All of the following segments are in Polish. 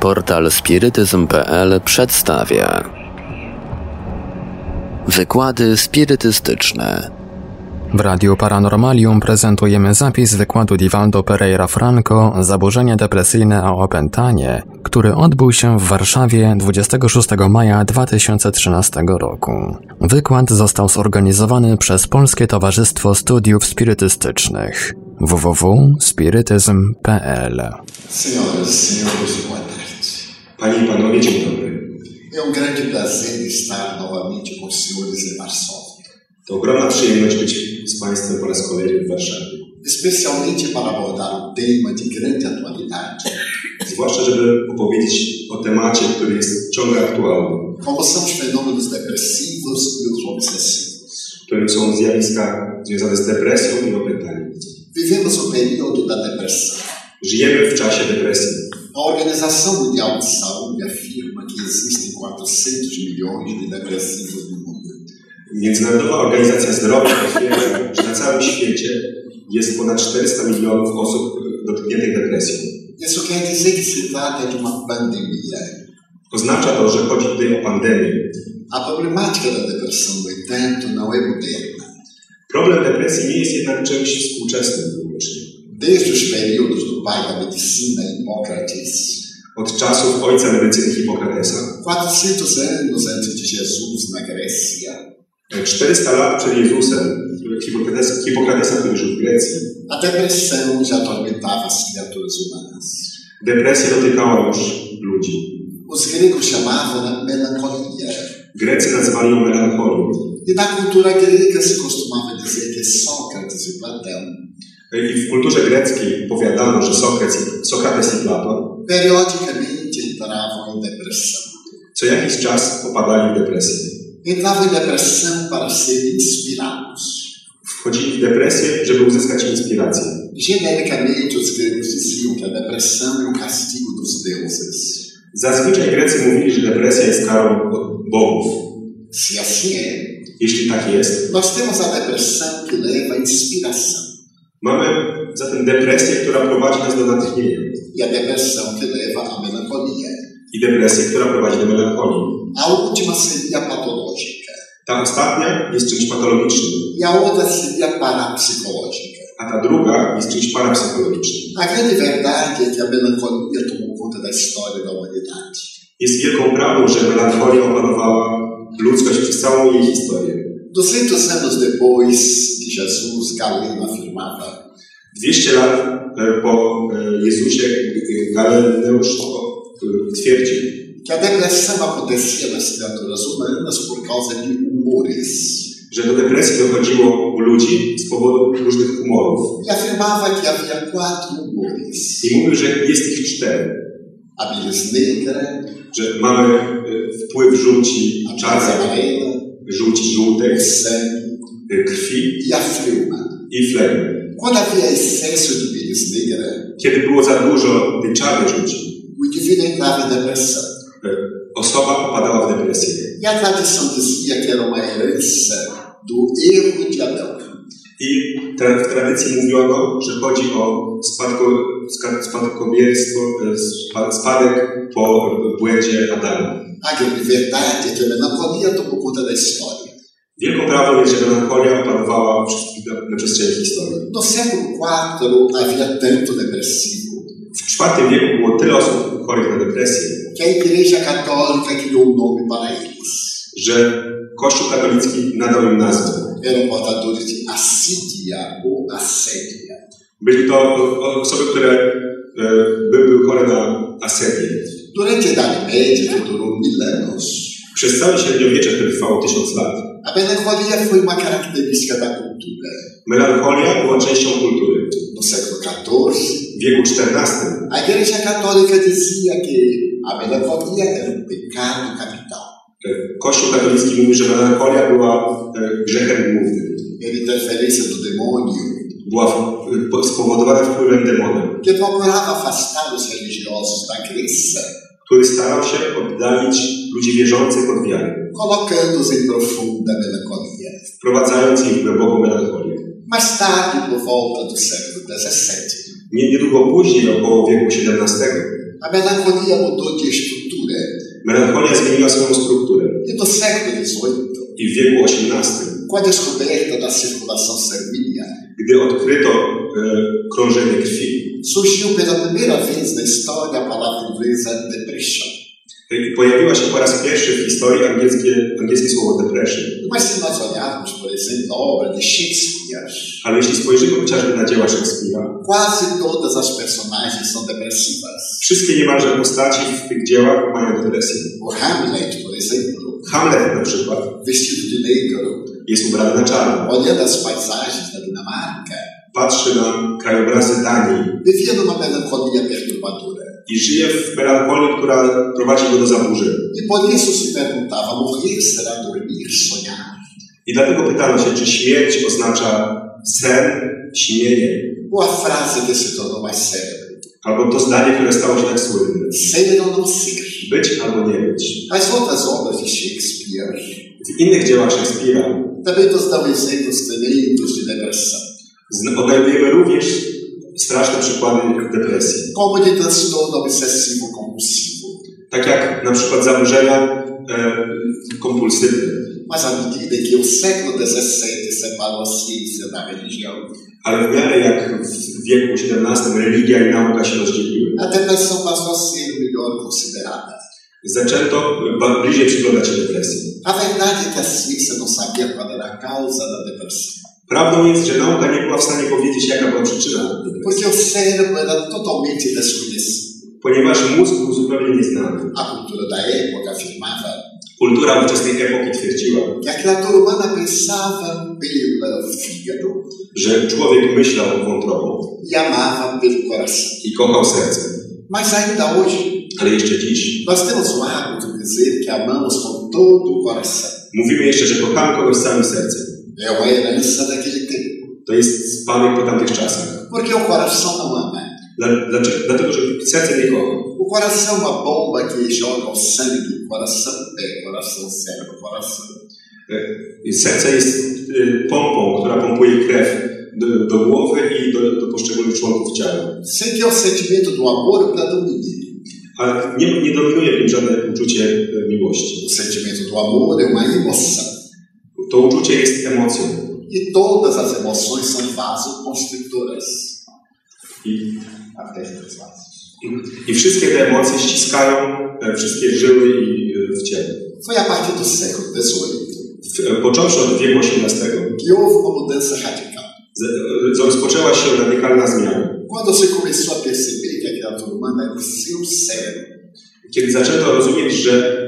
Portal spirytyzm.pl przedstawia Wykłady spirytystyczne. W Radiu Paranormalium prezentujemy zapis wykładu Divaldo Pereira Franco Zaburzenie depresyjne o opętanie, który odbył się w Warszawie 26 maja 2013 roku. Wykład został zorganizowany przez Polskie Towarzystwo Studiów Spirytystycznych www.spirytyzm.pl Senhoras, senhores. Panie i Panowie, dzień dobry. É um grande prazer estar novamente com os senhores em Varsóvia, To ogromna przyjemność być z Państwem po raz kolejny w Warszawie. especialmente para abordar um tema de grande atualidade, Zwłaszcza, żeby opowiedzieć o temacie, który jest ciągle aktualny, como são os fenômenos depressivos e os obsessivos. którym są zjawiska związane z depresją i opętaniem. Vivemos o período da depressão. Żyjemy w czasie depresji. A Organização Mundial de Saúde afirma que existem 400 milhões de depressivos no mundo. Międzynarodowa Organizacja Zdrowia potwierdza, że na całym świecie jest ponad 400 milionów osób dotkniętych depresją. Isso quer dizer que se trata de uma pandemia. Oznacza to, że chodzi tutaj o pandemię. A problemática da depressão, no entanto, não é moderna. Problem depresji nie jest jednak czymś współczesnym. Desde os períodos do pai da medicina, Hipócrates, Od czasów ojca medycyny Hipokratesa 400 anos antes de Jesus na Grécia, 400 lat przed Jezusem, Hipokrates, Hipokratesa, który żył w Grecji, a depressão já atormentava as criaturas humanas. depresja dotykała już ludzi. Os gregos chamavam-na melancolia. Grecy nazywali ją melancholią. E na cultura grega se costumava dizer que Sócrates e Platão I w kulturze greckiej powiadano, że Sokrates, Sokrates i Platon co jakiś czas popadali w depresję. Entravam em depressão para serem inspirados. Wchodzili w depresję, żeby uzyskać inspirację. Genericamente, os gregos diziam que a depressão é um castigo dos deuses. Zazwyczaj Grecy mówili, że depresja jest karą bogów. Se assim é, Jeśli tak jest, nós temos a depressão que leva à inspiração mamy zatem depresję, która prowadzi nas do natchnienia e a depressão que leva à melancolia. i depresję, która prowadzi do melancholii. A última seria patológica Ta ostatnia jest czymś patologicznym, e a outra seria parapsicológica. a ta druga jest czymś parapsychologicznym. A grande verdade é que a melancolia tomou conta da história da humanidade. Jest wielką prawdą, że melancholia opanowała ludzkość przez całą jej historię. 200 anos depois de Jesus, Galeno afirmava: 200 lat e, po e, Jezusie Galeneusz e, twierdził, que a depressão acontecia nas criaturas humanas por causa de humores. że do depresji dochodziło u ludzi z powodu różnych humorów. E afirmava que havia quatro humores: I mówił, że jest ich cztery. a bilis negra, Że mamy e, wpływ żółci bilis czarnej, amarela, żółci żółtej, o sangue e, krwi a fleuma. i flegmy. Quando havia excesso de bilis negra, Kiedy było za dużo tej czarnej żółci, o indivíduo entrava em depressão. osoba popadała w depresję. E a tradição dizia que era uma herança do erro de Adão. I tra- w tradycji mówiono, że chodzi o spadko, spadkobierstwo, e, spa- spadek po błędzie Adama. A grande verdade é que a melancolia tomou conta da história. Wielką prawdą jest, że melancholia opanowała na przestrzeni historii. No século IV havia tanto depressivo W IV wieku było tyle osób chorych na depresję, que a Igreja Católica criou um nome para eles. że Kościół katolicki nadał im nazwę. Eram portadores de assídia ou assédia. Byli to o- o- osoby, które były chore na asedię. Durante a Idade Média, que durou mil anos, Przez całe średniowiecze, które trwało tysiąc lat, a melancolia foi uma característica da cultura. melancholia była częścią kultury. No século XIV, W wieku XIV a Igreja Católica dizia que a melancolia era um pecado capital. Kościół katolicki mówi, że melancholia była e, grzechem głównym. Era interferência do demônio Była spowodowana wpływem demona, que procurava afastar os religiosos da crença, który starał się oddalić ludzi wierzących od wiary, colocando-os em profunda melancolia. wprowadzając ich w głęboką melancholię. Mais tarde, por volta do século XVII, Nie- Niedługo później, około wieku XVII, A melancolia mudou de estrutura. Melancholia zmieniła swoją strukturę. E no século XVIII, I w wieku XVIII, com a descoberta da circulação sanguínea, gdy odkryto e, krążenie krwi, surgiu pela primeira vez na história a palavra inglesa depression. I pojawiła się po raz pierwszy w historii angielskie, angielskie słowo depression. Shakespeare, Ale jeśli spojrzymy chociażby na dzieła Szekspira, quase todas as personagens são depressivas. wszystkie niemalże postaci w tych dziełach mają depresję. O Hamlet, por exemplo, Hamlet na przykład vestido de negro, jest ubrany na czarno. olhando as paisagens da Dinamarca, Patrzy na krajobrazy Danii vivia numa melancolia perturbadora. I żyje w melancholii, która prowadzi go do zaburzeń. Por isso se perguntava: morrer será dormir, sonhar? I dlatego pytano się, czy śmierć oznacza sen, śnienie, Ou a frase que se tornou mais célebre: albo to zdanie, które stało się tak słynne. ser ou não ser? Być albo nie być. As outras obras de Shakespeare W innych dziełach Szekspira também nos dão exemplos tremendos de depressão, odnajdujemy również straszne przykłady depresji. Tak jak na przykład zaburzenia e, kompulsywne. Mas à medida que o século XVII separou a ciência da religião, Ale w miarę jak w wieku XVII religia i nauka się rozdzieliły, a depressão passou a ser melhor considerada. zaczęto bliżej przyglądać się depresji. A verdade é que a ciência não sabia qual era a causa da depressão, Prawdą jest, że nauka nie była w stanie powiedzieć, jaka była przyczyna depresji, porque o cérebro era totalmente desconhecido. ponieważ mózg był zupełnie nieznany. A cultura da época afirmava Kultura ówczesnej epoki twierdziła, que a criatura humana pensava pelo fígado że człowiek myślał wątrobą e amava pelo coração. i kochał sercem. Mas ainda hoje, Ale jeszcze dziś nós temos o hábito de dizer que amamos com todo o coração. mówimy jeszcze, że kochamy kogoś całym sercem. É. To jest spadek po tamtych czasach. Porque o coração não ama. Dla- Dlaczego? Dlatego, że serce nie kocha. O coração é uma bomba que joga o sangue, coração, pé, coração, cérebro, coração. I Serce jest y, pompą, która pompuje krew do, do głowy i do, do poszczególnych członków ciała. Sem que o sentimento do amor predomine. Ale nie, nie dominuje w nim żadne uczucie e, miłości. O sentimento do amor é uma emoção. To uczucie jest emocją. E todas as emoções são vasoconstritoras. I, Até as vasos. I wszystkie te emocje ściskają e, wszystkie żyły i, e, w ciele. Foi a partir do século XVIII e, począwszy od wieku XVIII que houve uma mudança radical. rozpoczęła się radykalna zmiana. Quando se começou a perceber que a criatura humana é o seu cérebro. Kiedy zaczęto rozumieć, że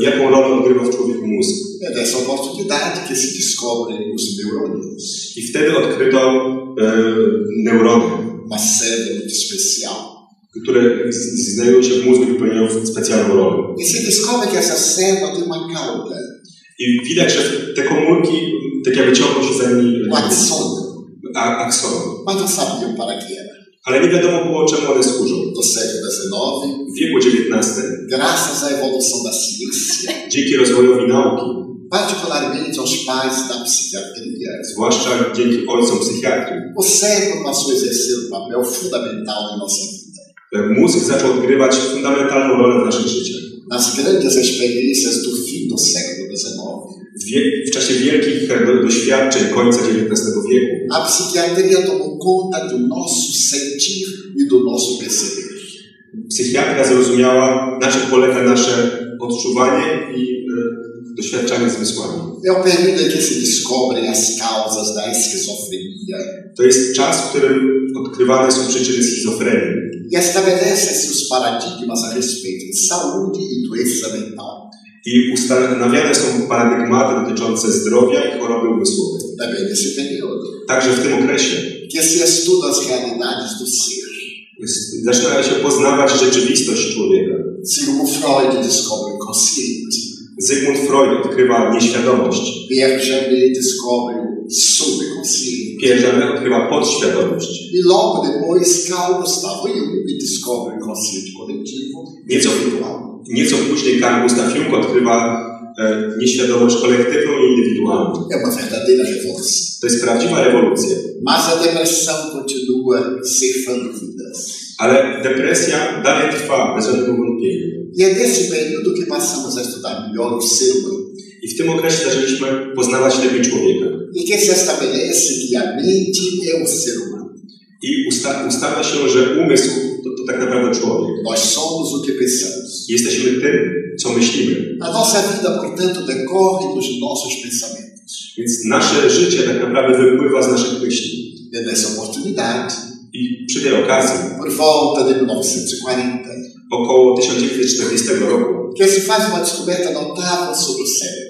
jaką rolę odgrywa w człowieku mózg. É dessa oportunidade que se descobrem os neurônios. I wtedy odkryto e, neurony, Uma célula especial. które znajdują się w mózgu i wypełniają specjalną rolę. E se descobre que essa célula tem uma cauda, I widać, że te komórki tak jakby ciągną się za nimi um axônio, a- aksony. mas não sabiam para que era. Ale nie wiadomo było, czemu one służą. Do século XIX, wieku XIX, graças à evolução da ciência, dzięki rozwojowi nauki, particularmente aos pais da psiquiatria, zwłaszcza dzięki ojcom psychiatrii, o cérebro passou a exercer um papel fundamental em nossa vida. mózg zaczął odgrywać fundamentalną rolę w naszych życiach. Nas grandes experiências do fim do século XIX, W, czasie wielkich e, do, doświadczeń końca XIX wieku a psiquiatria tomou conta do nosso sentir e do nosso perceber. psychiatria zrozumiała, na czym polega nasze odczuwanie i e, doświadczanie zmysłami. É o período em que se descobrem as causas da esquizofrenia To jest czas, w którym odkrywane są przyczyny schizofrenii e estabelecem-se os paradigmas a respeito de saúde e doença mental. I ustanawiane są paradygmaty dotyczące zdrowia i choroby umysłowej. Período, Także w tym okresie zaczyna się poznawać rzeczywistość człowieka. Sigmund Freud. Zygmunt Freud odkrywa nieświadomość. Subconsciente. Pierre Janet odkrywa podświadomość. E logo depois, Carl Gustavo Jung descobre o consciente coletivo Nieco. Nieco później Carl Gustav Jung odkrywa e, nieświadomość kolektywną i indywidualną. Verdadeira. To jest prawdziwa rewolucja. Mas a depressão continua ceifando vidas. Ale depresja dalej trwa, bez żadnego wątpienia. E é nesse período que passamos a estudar melhor o ser humano. I w tym okresie zaczęliśmy poznawać lepiej człowieka. E que se estabelece que a mente é o ser humano. I usta ustala się, że umysł tak naprawdę człowiek. Nós somos o que pensamos. Jesteśmy tym, co myślimy. A nossa vida, portanto, decorre dos nossos pensamentos. Więc nasze życie tak naprawdę wypływa z naszych myśli. E nessa oportunidade, I przy tej okazji, por volta de 1940, około 1940 roku, que se faz uma descoberta notável sobre o cérebro.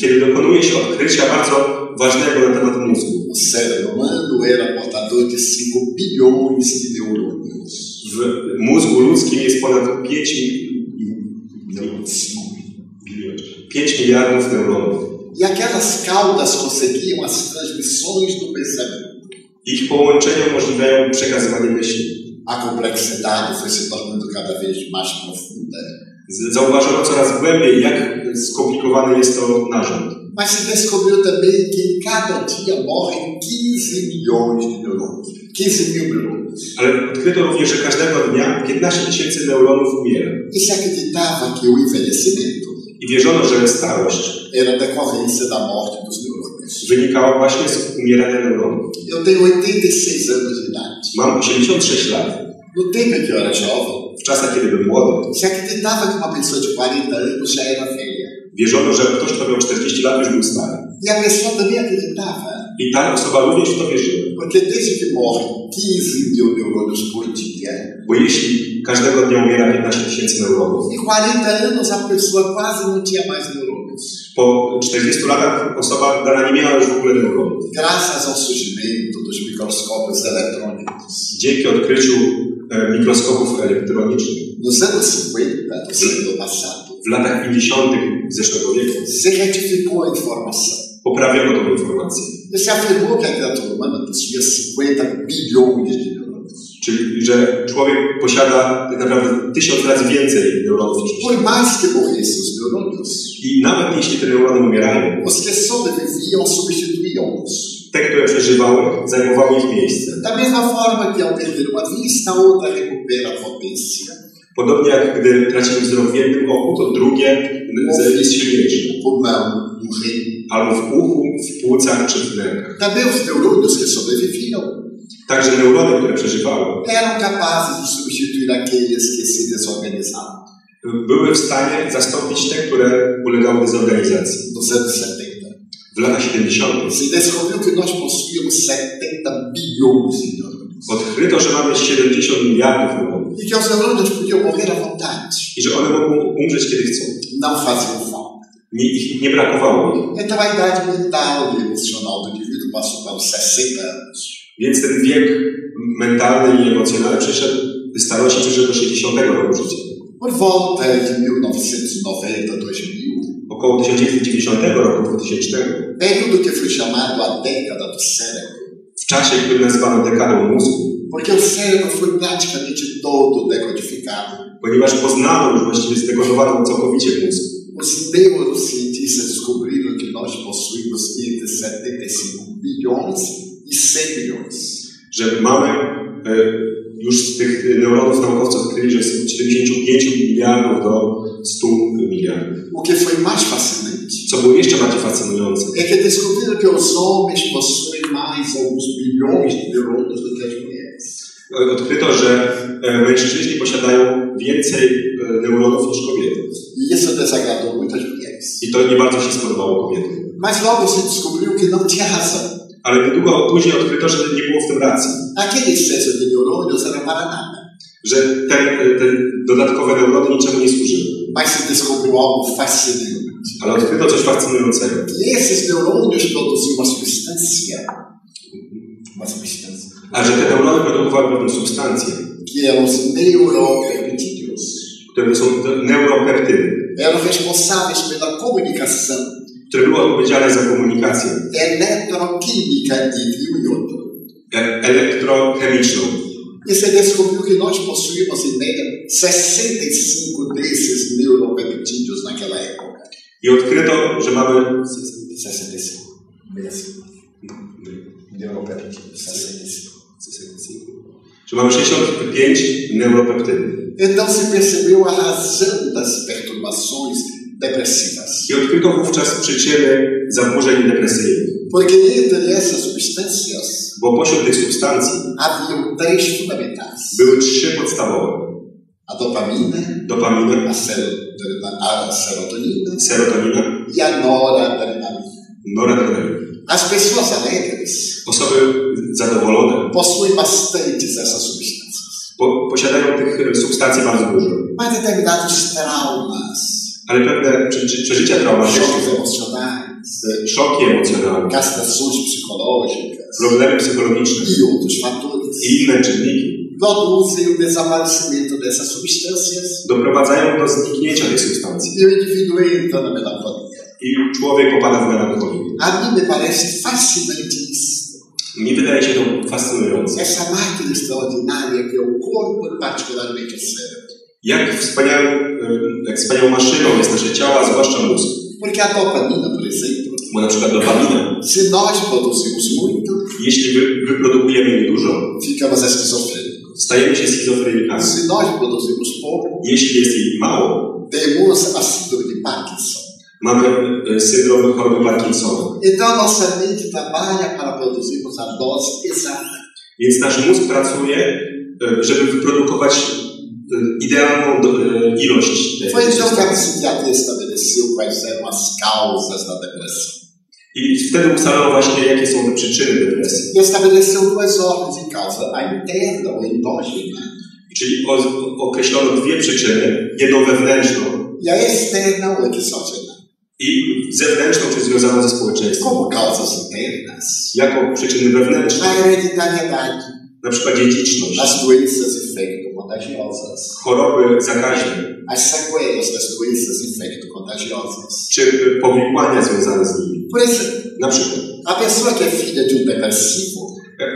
kiedy dokonuje się odkrycia bardzo ważnego na temat mózgu. O cérebro humano era portador de 5 bilhões de neurônios. W mózgu ludzkim jest ponad 5, 5 miliardów neuronów. E aquelas caudas conseguiam as transmissões do pensamento. Ich połączenia umożliwiają przekazywanie myśli. A complexidade foi se tornando cada vez mais profunda. Zauważono coraz głębiej, jak skomplikowany jest to narząd. Mas se descobriu também que cada dia morrem 15 milhões de neurônios. 15 mil neurônios. Ale odkryto również, że każdego dnia 15 tysięcy neuronów umiera. E se acreditava que o envelhecimento I wierzono, że starość era decorrência da morte dos neurônios. wynikała właśnie z umierania neuronów. Eu tenho 86 anos de idade. Mam 86 lat. No tempo em que eu era jovem, W czasach, kiedy byłem młody, se acreditava que uma pessoa de 40 anos já era velha. Wierzono, że ktoś, kto miał 40 lat, już był stary. E a pessoa também acreditava, I ta osoba również w to wierzyła. porque desde que morrem 15 mil neurônios por dia, Bo jeśli każdego dnia umiera 15 tysięcy neuronów, em 40 anos a pessoa quase não tinha mais neurônios. po 40 latach osoba dana nie miała już w ogóle neuronów. Graças ao surgimento dos microscópios eletrônicos. Dzięki odkryciu e, mikroskopów elektronicznych Nos anos 50 do século passado, w latach 50. zeszłego wieku se rectificou a informação. poprawiono tą informację. 50 bilhões de neurônios. Czyli, że człowiek posiada tak naprawdę tysiąc razy więcej neuronów niż que morressem os neurônios, I nawet jeśli te neurony umierają, te, które przeżywały, zajmowały ich miejsce. Da mesma forma que ao perder uma vista, outra recupera a potência. Podobnie jak gdy tracimy wzrok w jednym oku, to drugie z- jest silniejsze. Albo w uchu, w płucach czy w wnękach. Também os neurônios que sobreviviam Także neurony, które przeżywały, eram capazes de substituir aqueles que se desorganizavam. były w stanie zastąpić te, które ulegały dezorganizacji. Nos anos 70, W latach 70. se descobriu que nós possuíamos 70 bilhões de neurônios. Odkryto, że mamy 70 miliardów neuronów que os neurônios podiam morrer à vontade. i że one mogą umrzeć kiedy chcą. Não faziam falta. Nie, ich nie brakowało. Então a idade mental e emocional do indivíduo passou para os 60 anos. Więc ten wiek mentalny i emocjonalny przeszedł, starości przyszedł do 60 roku życia. Por volta de 1990, 2000, Około 1990 roku, 2000, período que foi chamado a década do cérebro, w czasie, który nazywano dekadą mózgu, porque o cérebro foi praticamente todo decodificado. ponieważ poznano już właściwie zdekodowano całkowicie mózg. Os neurocientistas descobriram que nós possuímos entre 75 bilhões e 100 bilhões. Że mamy e, już z tych neuronów naukowcy odkryli, że jest od 75 miliardów do 100 miliardów. O que foi mais fascinante Co było jeszcze bardziej fascynujące, é que descobriram que os homens possuem mais alguns bilhões de neurônios do que as mulheres. odkryto, że e, mężczyźni posiadają więcej e, neuronów niż kobiety. E isso desagradou muitas mulheres. I to nie bardzo się spodobało kobietom. Mas logo se descobriu que não tinha razão. Ale niedługo później odkryto, że nie było w tym racji. Aquele excesso de neurônios era para nada. Że te, te dodatkowe neurony niczemu nie służyły. Mas se descobriu algo fascinante. Ale odkryto coś fascynującego. Que esses neurônios produziam uma substância, uma substância, A że te neurony produkowały pewną substancję, que eram os neuropeptídeos. które są neuropeptydy, Eram responsáveis pela comunicação które były odpowiedzialne za komunikację eletroquímica entre um e outro. e- elektrochemiczną. E se descobriu que nós possuímos, em média, 65 desses neuropeptídeos naquela época. I odkryto, że mamy 65. 65. Neuropeptídeos, 65. że mamy 65 neuropeptydów. Então se percebeu a razão das perturbações depressivas. I odkryto wówczas przyczyny zaburzeń depresyjnych. Porque entre essas substâncias Bo pośród tych substancji haviam três fundamentais: były trzy podstawowe. a dopamina, Dopaminę, a, sero- a serotonina serotonina, e a noradrenalina. noradrenalina. As pessoas alegres Osoby zadowolone possuem bastantes essas substâncias, po, posiadają tych substancji bardzo dużo. mas determinados traumas, Ale pewne prze, prze, przeżycia traumatyczne, emocjonalne, castrações psicológicas problemy psychologiczne e outros fatores i inne czynniki produzem o desaparecimento dessas substâncias doprowadzają do zniknięcia tej substancji. e o indivíduo entra na melancolia. I człowiek popada w melancholię. A mim me parece fascinante isso. Mi wydaje się to fascynujące. Essa máquina extraordinária que é o corpo particularmente o cérebro. Jak, wspaniałą maszyną jest nasze ciała, zwłaszcza mózg. Porque a dopamina, por exemplo, Bo na przykład dopamina, se nós produzimos muito, jeśli wy, wyprodukujemy jej dużo, ficamos esquizofrênicos. stajemy się schizofrenikami. Se nós produzimos pouco, Jeśli jest jej mało, temos a síndrome de Parkinson. mamy e, syndrom choroby Parkinsona. Então nossa mente trabalha para produzirmos a dose exata. Więc nasz mózg pracuje, e, żeby wyprodukować e, idealną ilość Foi então que a psiquiatria estabeleceu quais eram as causas da depressão. I wtedy ustalono właśnie, jakie są te przyczyny depresji. E estabeleceu duas ordens de causa, a interna ou endógena Czyli o, określono dwie przyczyny, jedną wewnętrzną e a externa ou exógena. i zewnętrzną, czyli związaną ze społeczeństwem. Como causas internas, Jako przyczyny wewnętrzne, a hereditariedade, na przykład dziedziczność, as doenças infecto-contagiosas, choroby zakaźne, as sequelas das doenças infecto-contagiosas. czy powikłania związane z nimi. Por exemplo, Na przykład a pessoa que é filha de um depressivo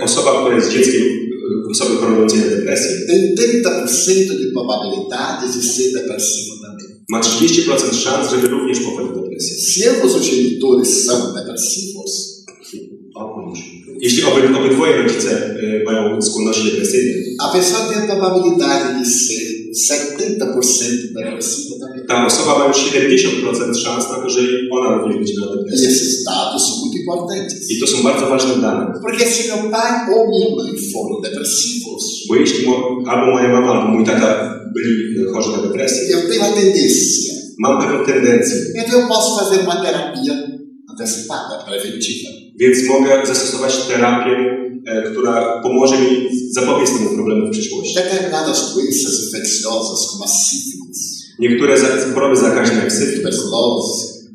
osoba, która jest dzieckiem e, osoby chorującej na depresję, tem 30% de probabilidade de ser depressivo também. ma 30% szans, żeby również popadł w depresję. Se ambos os genitores são depressivos, Jeśli oby, obydwoje rodzice e, mają skłonności depresyjne, a pessoa tem a probabilidade de ser 70% depressivo também. ta osoba ma już 70% szans na to, że ona również będzie miała depresję. esses dados são muito importantes. I to są bardzo ważne dane. Porque se meu pai ou minha mãe foram depressivos, Bo jeśli mo, albo moja mama, albo mój tata byli chorzy na depresję, eu tenho a tendência. mam pewną tendencję, Então eu posso fazer uma terapia antecipada, preventiva. więc mogę zastosować terapię, która pomoże mi zapobiec temu problemu w przyszłości. Determinadas doenças infecciosas, como a sífilis, Niektóre choroby zakaźne jak syfilis,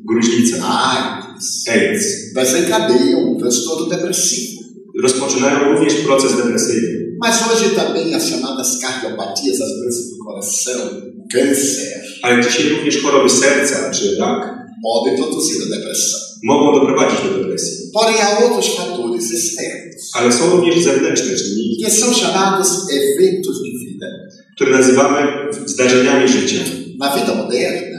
gruźlica, AIDS, AIDS desencadeiam um transtorno depressivo. rozpoczynają również proces depresyjny. Mas hoje também as chamadas cardiopatias, as doenças do coração, câncer, Ale dzisiaj również choroby serca czy rak podem produzir a depressão. Mogą doprowadzić do depresji. Porém, há outros fatores externos, Ale są również zewnętrzne czynniki, que são chamados eventos de vida. które nazywamy zdarzeniami życia. Na vida moderna,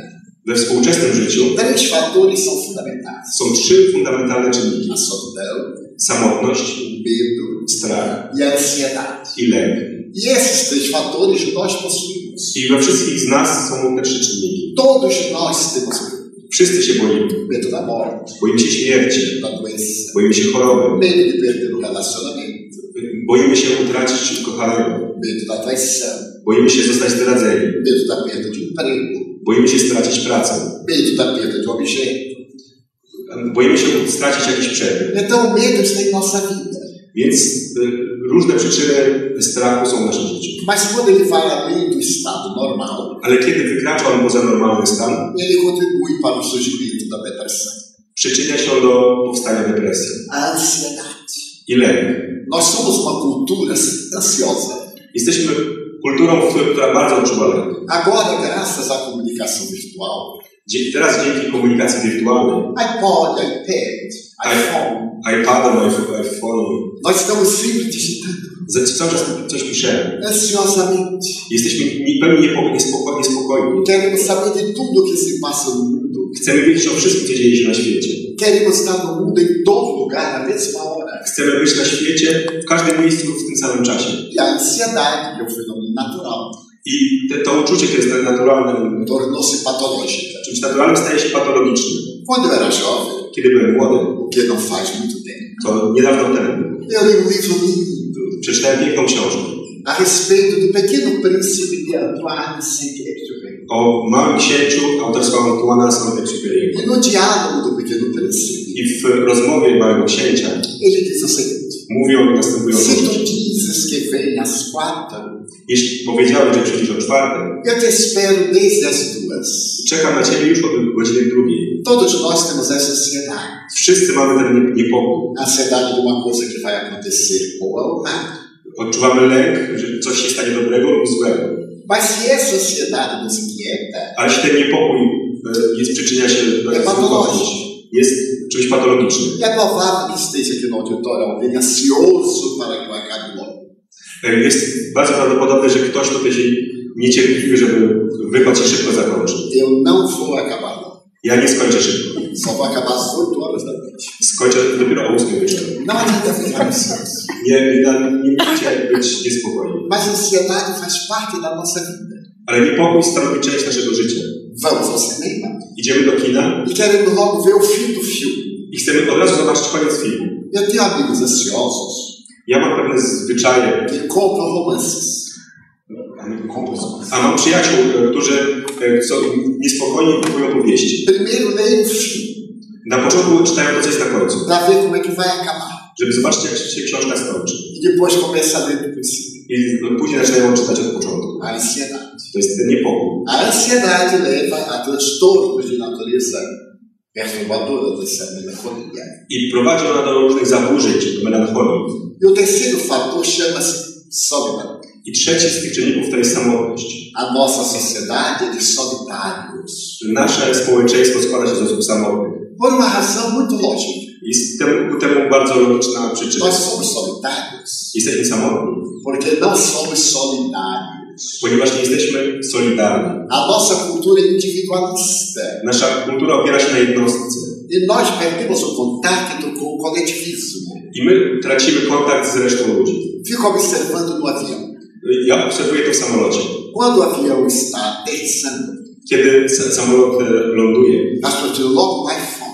We współczesnym życiu três fatores são fundamentais: są trzy fundamentalne czynniki. a solidão, Samotność, medo strach e a ansiedade. i lęk. E esses três fatores nós possuímos. I we wszystkich z nas są te trzy czynniki. Todos nós temos. Wszyscy się boimy. morte, Boimy się śmierci, boimy się choroby, boimy się utracić ukochanego, medo da traição, boimy się zostać zdradzeni, perda emprego, boimy się stracić pracę, perda objeto. boimy się stracić jakiś przedmiot. Então o medo está em nossa vida. Więc y, różne przyczyny strachu są w naszym życiu. Mas quando ele vai além do estado normal, Ale kiedy wykracza on poza normalny stan, ele contribui para o surgimento da depressão. przyczynia się do powstania depresji A ansiedade. i lęk. Nós somos uma cultura ansiosa. Jesteśmy kulturą, która bardzo odczuwa lęk. Agora, graças à comunicação virtual, Teraz dzięki komunikacji wirtualnej, iPod, iPad, iPhone, iPadem, iPhone, nós estamos sempre digitando cały czas coś piszemy. ansiosamente. Jesteśmy ni- pełni niespoko- niespokojni. Queremos saber de tudo que se passa no mundo. Chcemy wiedzieć o wszystkim, co dzieje się na świecie. Queremos estar no mundo em todo lugar na mesma hora. Chcemy być na świecie, w każdym miejscu w tym samym czasie. E a ansiedade, é um fenômeno natural, I te, to uczucie, które jest naturalne, tornou-se patológica. czymś naturalnym, staje się patologicznym. Quando era jovem, Kiedy byłem młody, faz muito tempo, to niedawno temu, eu li um livro lindo przeczytałem piękną książkę a respeito do pequeno príncipe de Antoine Saint-Exupéry. o małym księciu autorstwa Antoana Saint-Exupéry. No diálogo do pequeno príncipe, I w rozmowie małego księcia ele diz o seguinte: Se tu dizes que vem às quatro, Jeśli powiedziałem, że przyjdziesz o czwartej, eu te espero desde as duas. czekam na ciebie już od godziny drugiej. Todos nós temos essa ansiedade. Wszyscy mamy ten nie- niepokój. Ansiedade de uma coisa que vai acontecer boa ou má. Odczuwamy lęk, że coś się stanie dobrego lub złego. Mas se essa ansiedade nos inquieta, Ale jeśli ten niepokój e, jest przyczynia się do jest czymś patologicznym. é provável que esteja aqui no auditório alguém ansioso para que eu acabe logo. Jest bardzo prawdopodobne, że ktoś tutaj się niecierpliwy, żeby wypad się szybko zakończył. Eu não vou acabar logo. Ja nie skończę szybko. Só vou acabar às 8 horas da noite. Skończę dopiero o 8 wieczorem. Ansioso. Nie, nie, nie musicie być niespokojni. Mas ansiedade faz parte da nossa vida. Ale niepokój stanowi część naszego życia. Vamos ao cinema Idziemy do kina e queremos logo ver o fim do filme. i chcemy od razu zobaczyć koniec filmu. Eu tenho amigos ansiosos Ja mam pewne zwyczaje, que compram romances. A mam przyjaciół, e, którzy e, są niespokojni i kupują powieści. Primeiro leem o film, Na początku czytają to, co jest na końcu, para ver como é que vai acabar. żeby zobaczyć, jak się książka skończy. E depois começa a ler do princípio. I później zaczynają czytać od początku. A ansiedade. To jest ten niepokój. A ansiedade leva a transtornos de natureza perturbadora dessa melancolia. I prowadzi ona do różnych zaburzeń, do melancholii. E o terceiro fator chama-se solidão. I trzeci z tych czynników to jest samotność. A nossa sociedade é de solitários. Nasze społeczeństwo składa się z osób samotnych. Por uma razão muito lógica. Z temu, temu bardzo logiczna przyczyna. Nós somos solitários Jesteśmy samotni, porque não somos solidários. ponieważ nie jesteśmy solidarni. A nossa cultura é individualista. Nasza kultura opiera się na jednostce. E nós perdemos o contato com o coletivismo. I my tracimy kontakt z resztą ludzi. Fico observando no avião. Ja obserwuję to w samolocie. Quando o avião está aterrissando, Kiedy sa- samolot e, ląduje, as pessoas logo iPhone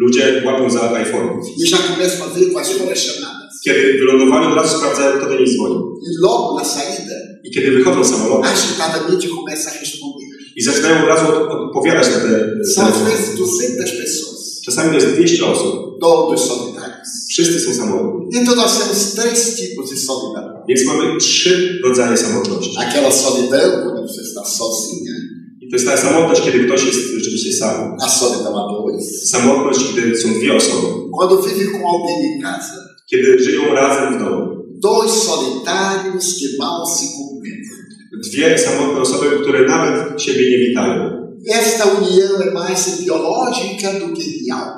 ludzie łapią za iPhone. e já começam a ver quais foram as chamadas. Kiedy wylądowali, od razu sprawdzają, kto do nich dzwoni. E logo na saída, I kiedy wychodzą z samolotu agitadamente começa a responder. i zaczynają od razu od- odpowiadać na te São às vezes 200 pessoas, Czasami to jest 200 osób. todos solitários. Wszyscy są samotni. Então nós temos três tipos de solidão. Więc mamy trzy rodzaje samotności. Aquela solidão quando você está sozinha, I to jest ta samotność, kiedy ktoś jest rzeczywiście sam. a solidão a dois. Samotność, kiedy są dwie osoby. Quando vive com alguém em casa, Kiedy żyją razem w domu. dois solitários que mal se cumprimentam. Dwie samotne osoby, które nawet siebie nie witają. Esta união é mais biológica do que real.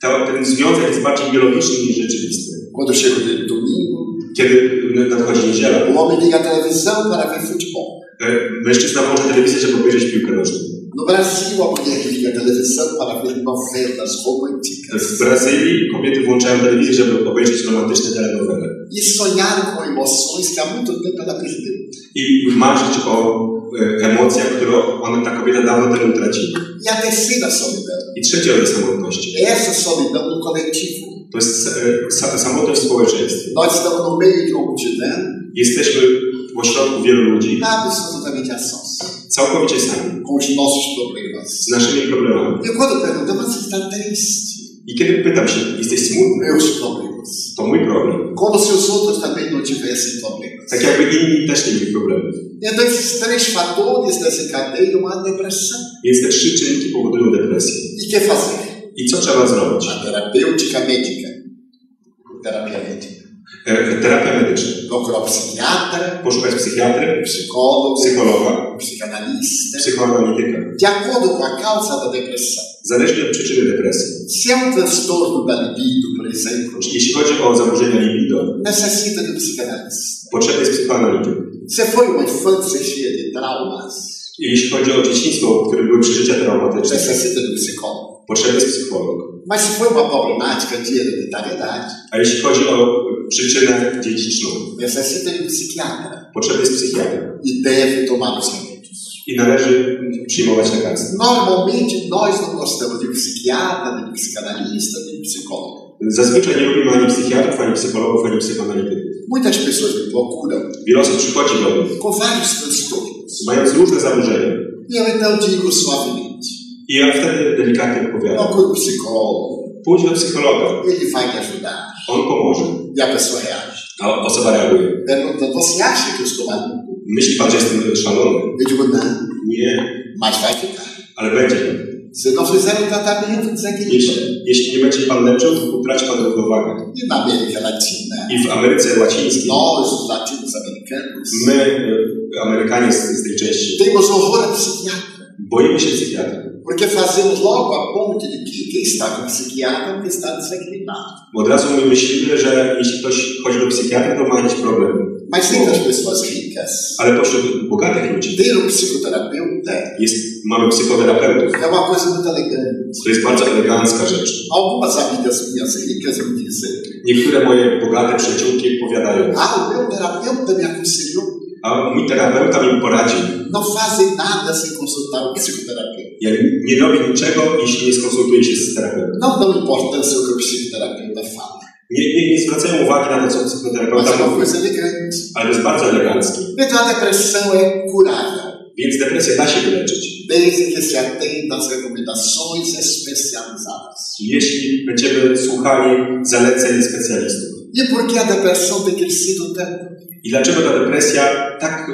Ta, ten związek jest bardziej biologiczny niż rzeczywisty. Quando chega o domingo, Kiedy nadchodzi niedziela, o homem liga a televisão para ver futebol. mężczyzna włącza telewizję, żeby obejrzeć piłkę nożną. No Brasil, a mulher liga a televisão para ver novelas românticas. W Brazylii kobiety włączają telewizję, żeby obejrzeć romantyczne telenowele. E sonhar com emoções que há muito tempo ela perdeu. I marzyć o e, emocjach, które ona, ta kobieta dawno temu utraciła. E a terceira solidão I trzeci rodzaj samotności. essa solidão coletivo. To jest e, sa, samotność w społeczeństwie. Nós estamos no meio de multidão, Jesteśmy w ośrodku wielu ludzi, absolutamente a sós, całkowicie sami, com os nossos problemas. z naszymi problemami. E quando perguntamos, você está triste? I kiedy pytam się, jesteś smutny? Meus problemas. To mój problem. Como se os outros também não tivessem problemas. Tak jakby inni też nie mieli problemu. Então, esses três fatores desencadeiam a depressão. Więc te trzy czynniki powodują depresję. E que fazer? I co trzeba zrobić? A terapêutica médica. Terapia médica. E, terapia medyczna. O psiquiatra, Poszukać psychiatry, o psicólogo, psychologa, o psicanalista, psychoanalityka. de acordo com a causa da depressão. Zależnie od przyczyny depresji. Se é um transtorno da libido, por exemplo, Jeśli chodzi o zaburzenia libido, necessita de um psicanalista. potrzebny jest psychoanalityk. Se foi uma infância cheia de traumas, Jeśli chodzi o dzieciństwo, w którym były przeżycia traumatyczne, necessita de um psicólogo. potrzebny jest psycholog. Mas se for uma problemática de hereditariedade, A jeśli chodzi o przyczynę dziedziczną, necessita de um psiquiatra potrzebny jest psychiatra e deve tomar os remédios. i należy przyjmować lekarstwa. Normalmente, nós não gostamos de psiquiatra, de psicanalista, de psicólogo. Zazwyczaj nie lubimy ani psychiatrów, ani psychologów, ani psychoanalityków. Muitas pessoas me procuram Wiele osób przychodzi do mnie, com vários transtornos. mając różne zaburzenia. E eu então digo suavemente: I ja wtedy delikatnie odpowiadam. procure um psicólogo, Pójdź do psychologa, ele vai ajudar. on pomoże. E a pessoa reage. A osoba reaguje. Perguntando: você acha que eu estou maluco? Myśli pan, że jestem szalony? Eu digo: não, Nie, mas vai ficar. ale będzie. Se não fizer um tratamento, desequilibra. Jeśli, jeśli nie będzie pan leczył, to utraci pan równowagę. E na América Latina, I w Ameryce Łacińskiej nós, os latino-americanos, my, e, Amerykanie z, z tej części, temos horror a psiquiatra. boimy się psychiatry. Porque fazemos logo a ponte de que quem está com psiquiatra é está desequilibrado. Od razu my myślimy, że jeśli ktoś chodzi do psychiatry, to ma jakiś problem. Mas entre as pessoas ricas, Ale pośród bogatych ludzi ter um psicoterapeuta jest, mamy psychoterapeutów. é uma coisa muito elegante. To jest bardzo elegancka rzecz. Algumas amigas minhas ricas me dizem: Niektóre moje bogate przyjaciółki powiadają, Ah, o meu terapeuta me aconselhou. a mój terapeuta mi poradził. Não fazem nada sem consultar o psicoterapeuta. Ja nie robię niczego, jeśli nie skonsultuję się z terapeutą. Não dão importância ao que o psicoterapeuta fala. Nie, nie, nie zwracają uwagi na to, co psychoterapeuta mówi, coisa elegante. ale jest bardzo eleganckie. Então a depressão é curável, Więc depresję da się wyleczyć. desde que se atenda às recomendações especializadas. Jeśli będziemy słuchali zaleceń specjalistów. E por que a depressão tem crescido tanto? I dlaczego ta depresja tak y,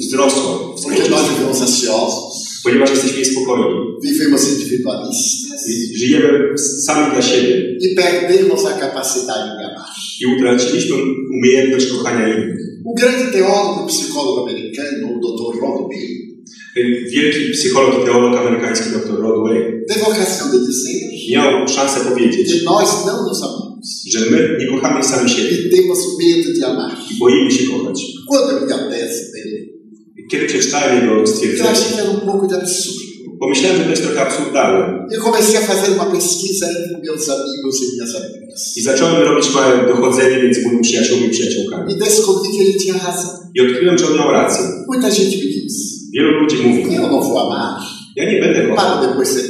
wzrosła? Porque nós vivemos ansiosos, Ponieważ jesteśmy niespokojni. vivemos individualistas I Żyjemy sami dla siebie e perdemos a capacidade de amar. i utraciliśmy umiejętność kochania innych. O grande teólogo psicólogo americano, o Dr. Rodway, Wielki psycholog i teolog amerykański dr Rodway miał szansę powiedzieć, amamos że my nie kochamy sami siebie e i boimy się kochać. Kiedy przeczytałem jego stwierdzenie, pomyślałem, że to jest trochę absurdalne. I zacząłem robić małe dochodzenie między moimi przyjaciółmi i przyjaciółkami. I odkryłem, że on miał rację. Wielu ludzi mówi, ja nie będę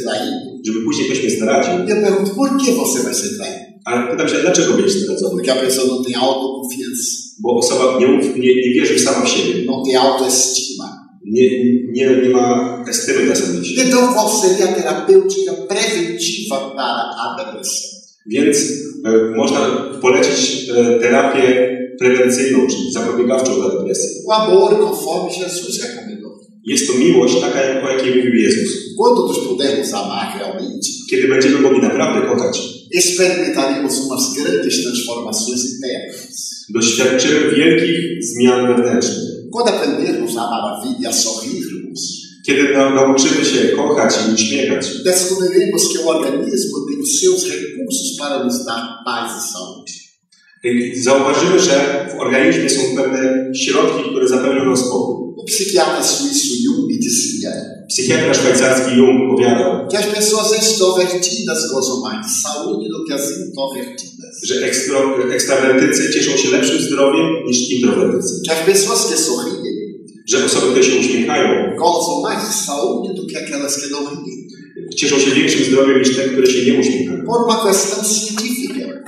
traído. żeby później ktoś mnie zdradził. Ale pytam się, dlaczego będziesz zdradzony? Porque a pessoa não tem autoconfiança, Bo osoba nie, nie, nie wierzy sama w siebie. não tem autoestima. Nie, nie, nie ma estymy dla samej siebie. Então, qual seria a terapêutica preventiva para a depressão? Więc e, można polecić e, terapię prewencyjną, czyli zapobiegawczą dla depresji. O amor, conforme Jesus recomendou. Jest to miłość taka, o jakiej mówił Jezus. Quando nos pudermos amar realmente, Kiedy będziemy mogli naprawdę kochać, experimentaremos umas grandes transformações internas. doświadczymy wielkich zmian wewnętrznych. Quando aprendermos a amar a vida e a sorrirmos, Kiedy na, nauczymy się kochać i uśmiechać, descobriremos que o organismo tem os seus recursos para nos dar paz e saúde. zauważymy, że w organizmie są pewne środki, które zapewnią nam spokój. Psiquiatra suíço Jung dizia Psychiatra szwajcarski Jung powiadał, que as pessoas extrovertidas gozam mais de saúde do que as introvertidas. że ekstro, ekstrawertycy cieszą się lepszym zdrowiem niż introwertycy. Que as pessoas que sorriem Że osoby, które się uśmiechają, gozam mais de saúde do que aquelas que não riem. cieszą się większym zdrowiem niż te, które się nie uśmiechają. Por uma questão científica,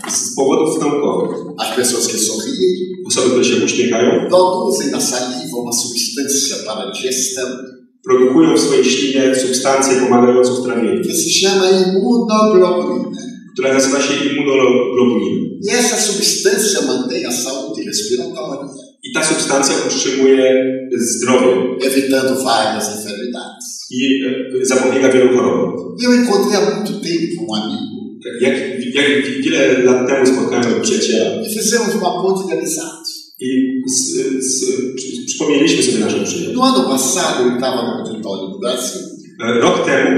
Z powodów naukowych. as pessoas que sorriem Osoby, które się uśmiechają, produzem na saliva uma substância para digestão produkują w swojej ślinie substancję pomagającą w trawieniu, que se chama imunoglobulina. która nazywa się immunoglobuliną. E essa substância mantém a saúde respiratória, I ta substancja utrzymuje zdrowie evitando várias enfermidades. i e, zapobiega wielu chorobom. Eu encontrei há muito tempo um amigo Jak, jak wiele lat temu spotkałem tego przyjaciela? E fizemos uma ponte de amizade. i z, z, przy- przypomnieliśmy sobie naszą przyjaźń. No ano passado, eu estava no auditório do Brasil E, Rok temu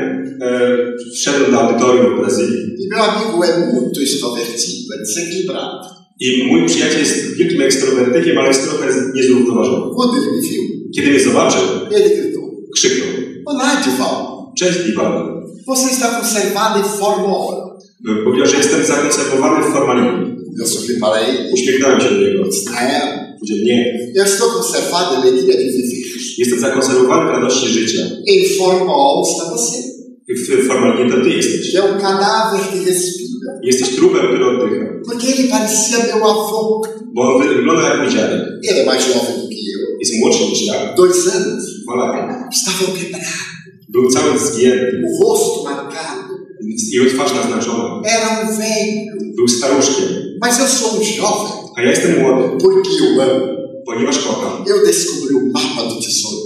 e, wszedłem do audytorium w Brazylii. E meu amigo é muito extrovertido, é desequilibrado. i mój przyjaciel jest wielkim ekstrowertykiem, ale jest trochę niezrównoważony. Kiedy mnie zobaczył, krzyknął. Olá, Divaldo, Cześć Iwan, você está conservado em forma Powiedział, że jestem zakonserwowany w formalizmie. Eu sorri Uśmiechnąłem się do niego. É, Powiedział, nie. eu estou conservado em alegria de viver. Jestem zakonserwowany w radości życia. Em formal está você, W formalizmie to ty jesteś. é um cadáver que respira. Jesteś trupem, który oddycha. Porque ele parecia meu avô. Bo on wygląda jak mój dziadek. Ele é mais jovem do que eu. Jest młodszy niż ja. Dois anos. Dwa lata. Estava quebrado. Był cały zgięty. O rosto marcado. Naznaczona. Era um velho. Był staruszkiem. Mas eu sou um jovem. A ja jestem młody, Porque eu amo. ponieważ kocham. Eu descobri o mapa do tesouro.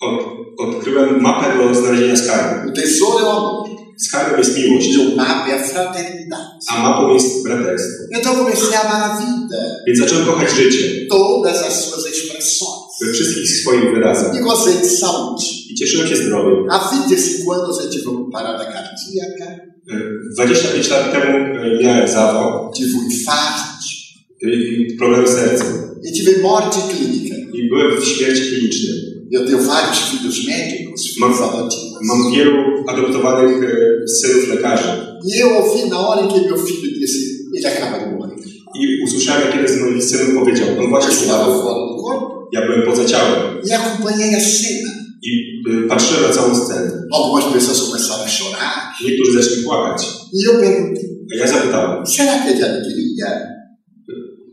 Od, odkryłem mapę do znalezienia skarbu. O tesouro é o amor. Skarbem jest miłość, E o mapa é a fraternidade. a mapą jest braterstwo. Então eu comecei a amar a vida. Więc zacząłem kochać życie Todas as suas expressões. Wszystkich de saúde. i cieszyłem się zdrowiem. Há 25 anos eu tive uma parada cardíaca, E, 25 lat temu e, miałem zawał tive um infarto i problem e tive morte clínica. i byłem w śmierci klinicznej. Eu tenho vários filhos médicos, adotivos. Mam wielu adoptowanych e, synów lekarzy E eu ouvi na hora em que meu filho disse, ele acaba de morrer. i usłyszałem, jak jeden z moich synów powiedział, on właśnie zmarł. Ja byłem poza ciałem e acompanhei a cena. i e, patrzyłem na całą scenę. Algumas pessoas começaram a chorar Niektórzy zaczęli płakać. e eu perguntei, A ja zapytałem, será que é de alegria?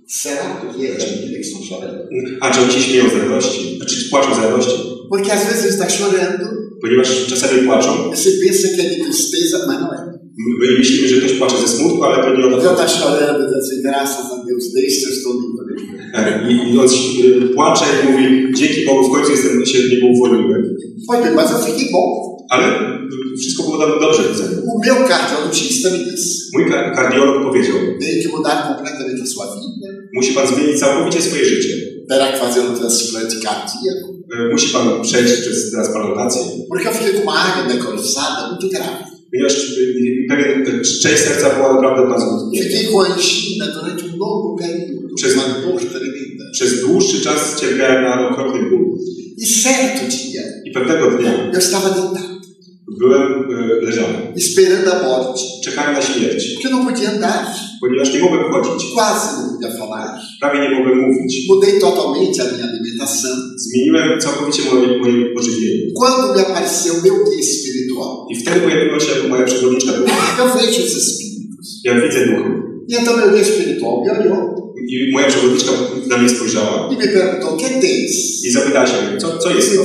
Será que estão chorando? a czy oni się śmieją z radości? A czy płaczą z radości? Porque às vezes está chorando, Ponieważ czasami płaczą, você pensa que é de tristeza, mas não é. My myślimy, że ktoś płacze ze smutku, ale to nie o to Eu chodzi. está chorando, dizendo assim, graças a Deus, deixa eu estou limpo. E, I, on płacze i mówi, dzięki Bogu w końcu jestem, się od niego uwolniłem. Mas eu fiquei bom. Ale wszystko było tam dobrze. O meu cardiologista me disse, Mój ka- kardiolog powiedział, tem que mudar completamente a sua vida, musi pan zmienić całkowicie swoje życie. terá que fazer um transplante cardíaco, Musi pan przejść przez transplantację, porque eu fiquei com uma área necrosada muito grave. E, pewien e, część serca była naprawdę bardzo Przez-. Przez dłuższy czas cierpiałem na okropny ból. Certo dia, I pewnego dnia eu estava deitado, byłem e, leżany. esperando a morte, Czekałem na śmierć, porque eu não podia andar, ponieważ nie mogłem chodzić. quase não podia falar. Prawie nie mogłem mówić. Mudei totalmente a minha alimentação. Zmieniłem całkowicie moje, moje pożywienie. Quando me apareceu meu guia espiritual, I wtedy pojawiła się moja przewodniczka ducha. eu vejo os espíritos. Ja widzę ducha. E então meu guia espiritual me olhou I moja przewodniczka na mnie spojrzała e me perguntou: o que tens? i zapytała się co, co jest to?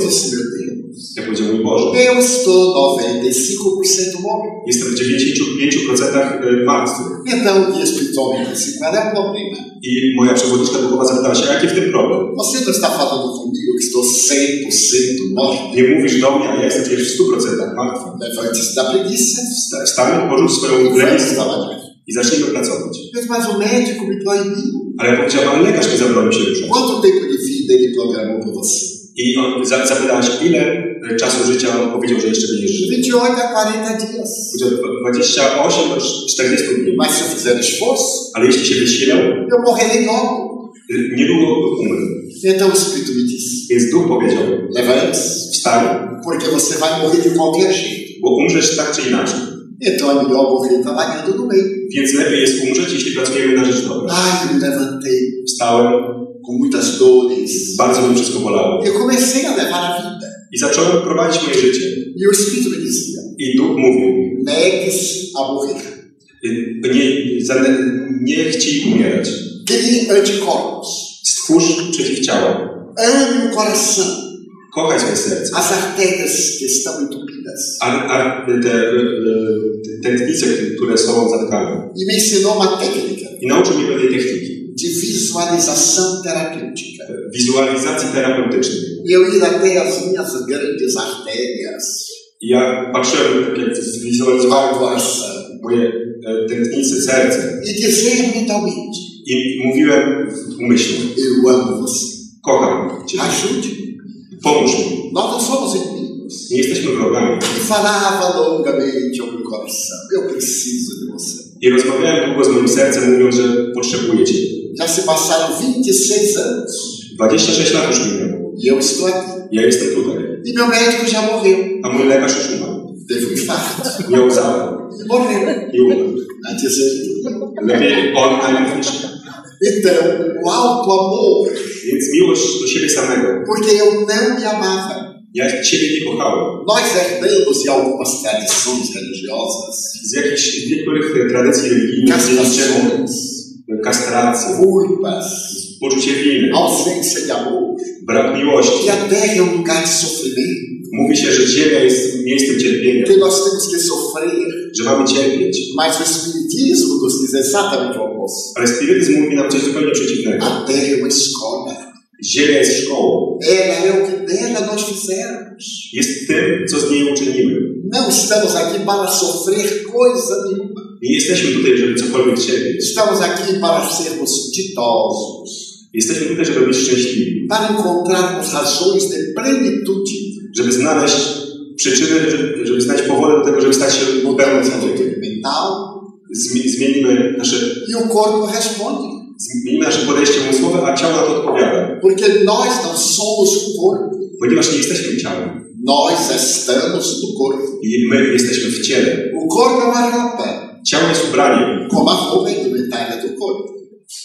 Eu mój Boże, eu estou 95% morto. jestem w 95% martwy. Então o guia espiritual me disse: qual é o problema? I moja przewodniczka duchowa zapytała się, jaki w tym problem? Você não está falando comigo que estou 100% morto? Nie mówisz do mnie, a ja jestem przecież w 100% martwy. Levante-se da preguiça Wsta- Wstań, porzuć swoją e trabalhar. i zacznijmy pracować. Mas, o médico me proibiu. Ale ja powiedziałem, ale lekarz nie zabronił się ruszać. Quanto tempo de vida ele programou para você? I on za, zapytała się, ile e, czasu życia on powiedział, że jeszcze będziesz żył. 28 a 40 dias. Powiedział 28 do 40 dni. Mas se eu fizer esforço, Ale jeśli się wysilał, eu morrerei logo. y, niedługo umrę. Então o Espírito me disse: Więc duch powiedział, levante-se, wstań, porque você vai morrer de qualquer jeito. bo umrzesz tak czy inaczej. É melhor morrer trabalhando no meio. Więc lepiej jest umrzeć, jeśli pracujemy na rzecz dobra. Eu me levantei Wstałem, com muitas dores. bardzo mi wszystko bolało. Eu comecei a levar a vida. I zacząłem prowadzić moje życie. E o Espírito me dizia: I duch mówił mi, negue-se a morrer. nie, za- nie chciej umierać. Crie anticorpos. Stwórz przeciwciała. Ame o coração. Kochaj swoje serce. As artérias que estão entupidas. A, a które są zatkane. E me ensinou uma técnica I nauczył mnie pewnej techniki. de visualização terapêutica. Wizualizacji terapeutycznej. E eu ir até as minhas grandes artérias. I ja patrzyłem, jak zwizualizowałem coração. moje e, tętnice, serce. E dizer mentalmente: I mówiłem w umyśle, Eu amo você. kocham Cię, Ajude-me. Pomóż mi. Nós não somos inimigos. Nie jesteśmy wrogami. E falava longamente ao meu coração: Eu preciso de você. I rozmawiałem długo z moim sercem, mówiąc, że potrzebuję Cię. Já se passaram 26 anos 26 lat już minęło. e eu estou aqui. Ja jestem tutaj. E meu médico já morreu. A mój lekarz już umarł. teve um infarto. miał zawód E morreu i umarł. antes Jesus. Lepiej on niż ja. Então, o alto amor, Więc miłość do siebie samego. porque eu não me amava. Ja siebie nie kochałem. Nós herdamos de algumas tradições religiosas Z jakichś niektórych tradycji religijnych culpas, poczucie winy, ausência de amor. brak miłości. Que a terra é um lugar de sofrimento, Mówi się, że ziemia jest miejscem cierpienia, que nós temos que sofrer. że mamy cierpieć. Mas o Espiritismo nos diz exatamente o oposto. Ale spirytyzm mówi nam coś zupełnie przeciwnego. A terra é uma escola. Ziemia jest szkołą. Ela é o que dela nós fizermos. Jest tym, co z niej uczynimy. Não estamos aqui para sofrer coisa nenhuma. Nie jesteśmy tutaj, żeby cokolwiek cierpieć. Estamos aqui para sermos ditosos, Jesteśmy tutaj, żeby być szczęśliwi. para encontrarmos razões de plenitude. Żeby znaleźć przyczyny, żeby- znaleźć powody do tego, żeby stać się pełnym człowiekiem. mental Zmi- Zmienimy nasze, e o corpo responde. zmienimy nasze podejście umysłowe, a ciało na to odpowiada. Porque nós não somos corpo. Ponieważ nie jesteśmy ciałem. Nós estamos no corpo. I my jesteśmy w ciele. O corpo é uma roupa, Ciało jest ubraniem. como a roupa indumentária do corpo.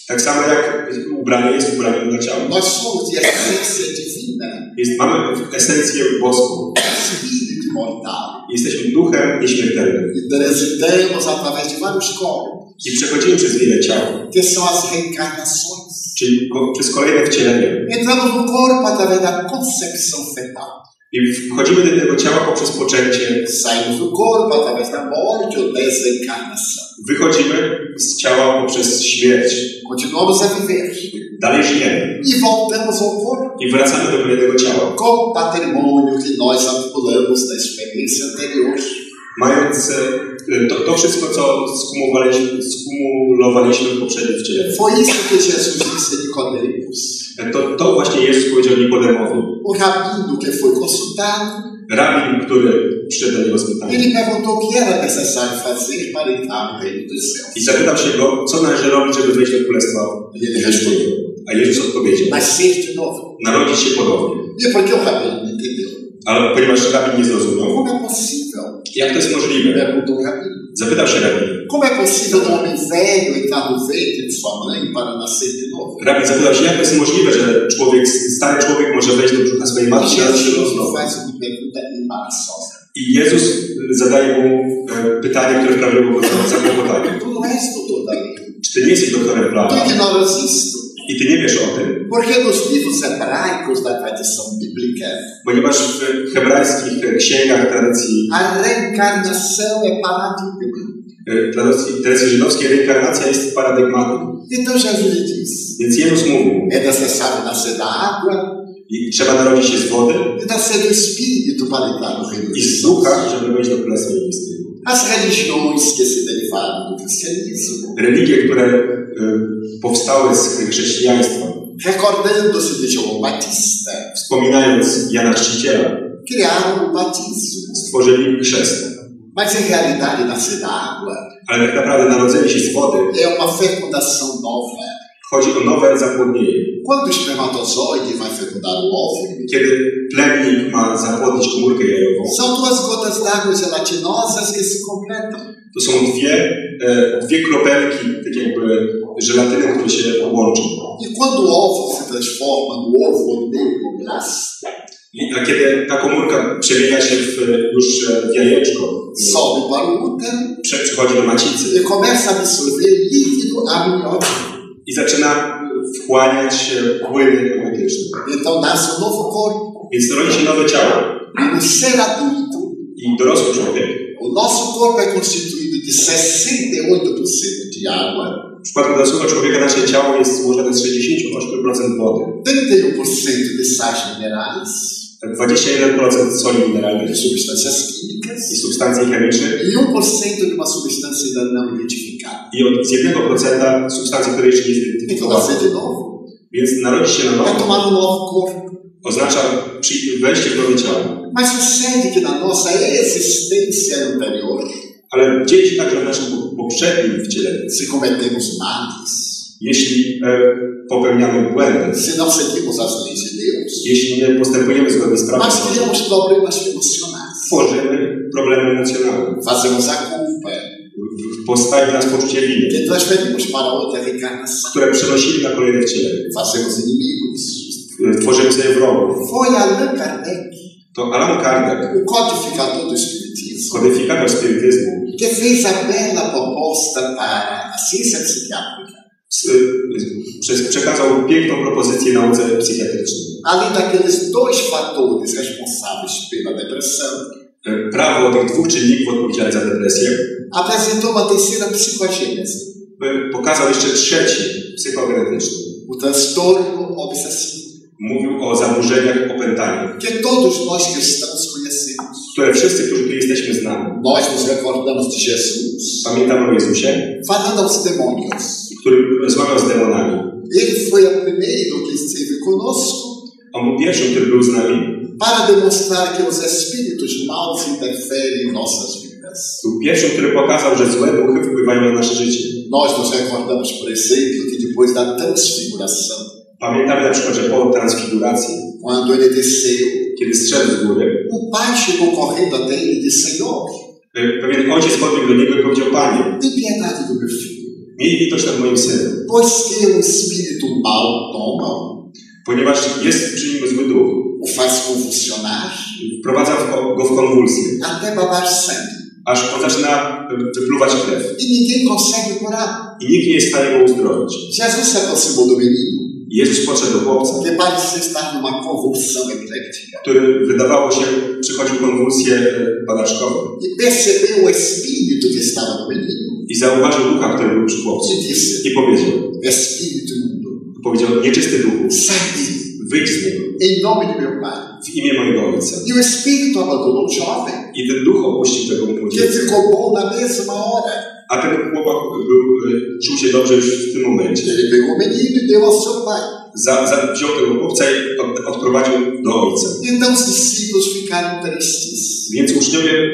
Tak samo jak ubranie jest ubraniem dla ciała. Somos de essência divina, Jest, mamy esencję boską. espírito imortal. Jesteśmy duchem nieśmiertelnym. Transitamos através de vários corpos, I przechodzimy przez wiele ciał. que são as reencarnações. Czyli przez kolejne wcielenie. Entramos no corpo através da concepção fetal. I wchodzimy do tego ciała poprzez poczęcie. Saímos do corpo através da morte ou desencarnação. Wychodzimy z ciała poprzez śmierć. Continuamos a viver Dalej żyjemy. e voltamos ao corpo I wracamy do kolejnego ciała. com patrimônio que nós acumulamos experiência anterior. Mając to, to wszystko, co skumulowaliśmy, skumulowaliśmy w poprzednim wcieleniu. Foi isso que Jesus disse a Nicodemos, To, to właśnie Jezus powiedział Nikodemowi. o rabino que foi consultado. Rabin, który przyszedł do niego z pytaniem. Ele perguntou o que era necessário fazer para entrar no reino dos céus. I zapytał się go, co należy robić, żeby wejść do Królestwa. Ele respondeu: A Jezus odpowiedział, nascer de novo. narodzić się ponownie. E por que o rabino entendeu? Ale ponieważ rabin nie zrozumiał, Como é possível? jak to jest możliwe? Perguntou o rabino. Zapytał się rabin. Como é possível um homem velho entrar no ventre de sua mãe para nascer de novo? Rabin zapytał się, jak to jest możliwe, że człowiek, stary człowiek może wejść do brzucha swojej matki i narodzić się Jesus znowu. faz uma pergunta embaraçosa. I Jezus zadaje mu e, pytanie, które wprawiło go w zakłopotanie. Tu não és doutor da lei. Czy ty nie jesteś doktorem Tu prawa ignoras isto. I ty nie wiesz o tym? Porque nos livros hebraicos da tradição bíblica, Ponieważ w hebrajskich księgach tradycji, a reencarnação é paradigma. e, tradycji, tradycji żydowskiej reinkarnacja jest paradygmatem. Então Jesus diz: Więc Jezus mówił, é necessário nascer da água i trzeba narodzić się z wody e nascer do Espírito para entrar no reino i z ducha, żeby wejść do Królestwa Niebieskiego. As religiões que se derivaram do cristianismo, Religie, które powstały z chrześcijaństwa, recordando-se de João Batista, wspominając Jana Chrzciciela, criaram o batismo. stworzyli chrzest. Mas em realidade, nascer da água Ale tak naprawdę narodzenie się z wody é uma fecundação nova. chodzi o nowe zapłodnienie. Quando o espermatozoide vai fecundar o óvulo, Kiedy plemnik ma zapłodnić komórkę jajową, são duas gotas d'água gelatinosas que se completam. to są dwie, e, dwie kropelki, tak jakby żelatyny, które się łączą. E quando o óvulo se transforma no ovo I a kiedy ta komórka przemienia się w już w jajeczko, sobe para o útero prze, przychodzi do macicy e começa a absorver líquido amniótico. i zaczyna wchłaniać e, płyny amniotyczne. Então nasce um novo corpo. Więc rodzi się nowe ciało. E no ser adulto, I dorosły człowiek, o nosso corpo é constituído de 68% de água, w przypadku dorosłego człowieka nasze ciało jest złożone z 68% wody, 31% de sais minerais, 21% soli mineralnych substâncias i químicas, substancji chemicznych e 1% de uma substância ainda não identificada. i od z 1% substancji, które jeszcze nie zidentyfikowano. Więc narodzić się na nowo tomar um novo corpo. oznacza przy- wejście w nowe ciało. Mas sucede que na nossa existência anterior, Ale dzieje się tak, że w naszym poprzednim wcieleniu, se cometemos males, jeśli e, popełniamy błędy, se não seguimos as leis de Deus, jeśli nie postępujemy zgodnie z prawem Bożym, criamos problemas emocionais. tworzymy problemy emocjonalne. fazemos a culpa, Postawi nas poczucie winy, que transferimos para outra reencarnação, które przenosimy na kolejne wcielenie. fazemos inimigos. Tworzymy sobie wrogów. Foi Allan Kardec, To Alan Kardec, o codificador do Espiritismo, kodyfikator spirytyzmu, que fez a bela proposta para a ciência psiquiátrica. s- y, przez- przekazał piękną propozycję nauce psychiatrycznej. Além daqueles dois fatores responsáveis pela depressão, Prawo tych dwóch czynników odpowiedzialnych za depresję apresentou uma terceira psicogênese, e, pokazał jeszcze trzeci, psychogenetyczny. o transtorno obsessivo, Mówił o zaburzeniach opętania, que todos nós cristãos. Które wszyscy, którzy tu jesteśmy, znamy. Nós nos recordamos de Jesus Pamiętamy o Jezusie, falando aos demônios. który rozmawiał z demonami. Ele foi o primeiro que esteve conosco On był pierwszym, który był z nami. para demonstrar que os espíritos maus interferem em nossas vidas. Był pierwszym, który pokazał, że złe duchy wpływają na nasze życie. Nós nos recordamos, por exemplo, que depois da transfiguração, Pamiętamy na przykład, że po transfiguracji, quando ele desceu, kiedy zszedł z góry, o pai chegou correndo até ele e disse: Senhor, pewien ojciec podbiegł do niego i powiedział, Panie, tem piedade do meu filho, miej litość nad moim synem, pois que o espírito mau toma, ponieważ jest przy nim zły duch, o faz convulsionar, wprowadza go w konwulsję, até babar sangue, aż on zaczyna e, wypluwać krew. e ninguém consegue curar. I nikt nie jest w stanie go uzdrowić. Jesus se aproximou do menino, I Jezus podszedł do chłopca, que który wydawało się przychodził konwulsję e, padaczkową e que i zauważył ducha, który był przy chłopcu. E i powiedział, powiedział, nieczysty duchu, wyjdź z niego. W imię mojego ojca. E o espírito abandonou o jovem, I ten duch opuścił tego que młodzieńca. ficou bom na mesma hora. A ten chłopak był, e, czuł się dobrze już w tym momencie. E deu ao seu pai. Za, za, wziął tego chłopca i od, odprowadził do ojca. Então os discípulos ficaram tristes Więc uczniowie e,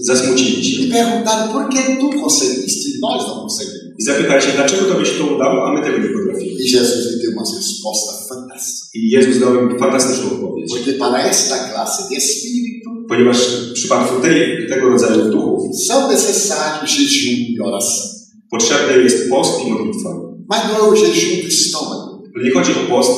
zasmucili się e perguntaram por que tu conseguiste e nós não conseguimos. i zapytali się, dlaczego tobie się to udało, a my tego nie potrafimy. Jesus lhe deu uma resposta fantástica. I Jezus dał im fantastyczną odpowiedź. Porque para esta classe de espírito Ponieważ w przypadku tej, tego rodzaju duchów são necessários jejum e oração. potrzebny jest post i modlitwa. Mas não é o jejum do estômago, Ale nie chodzi o post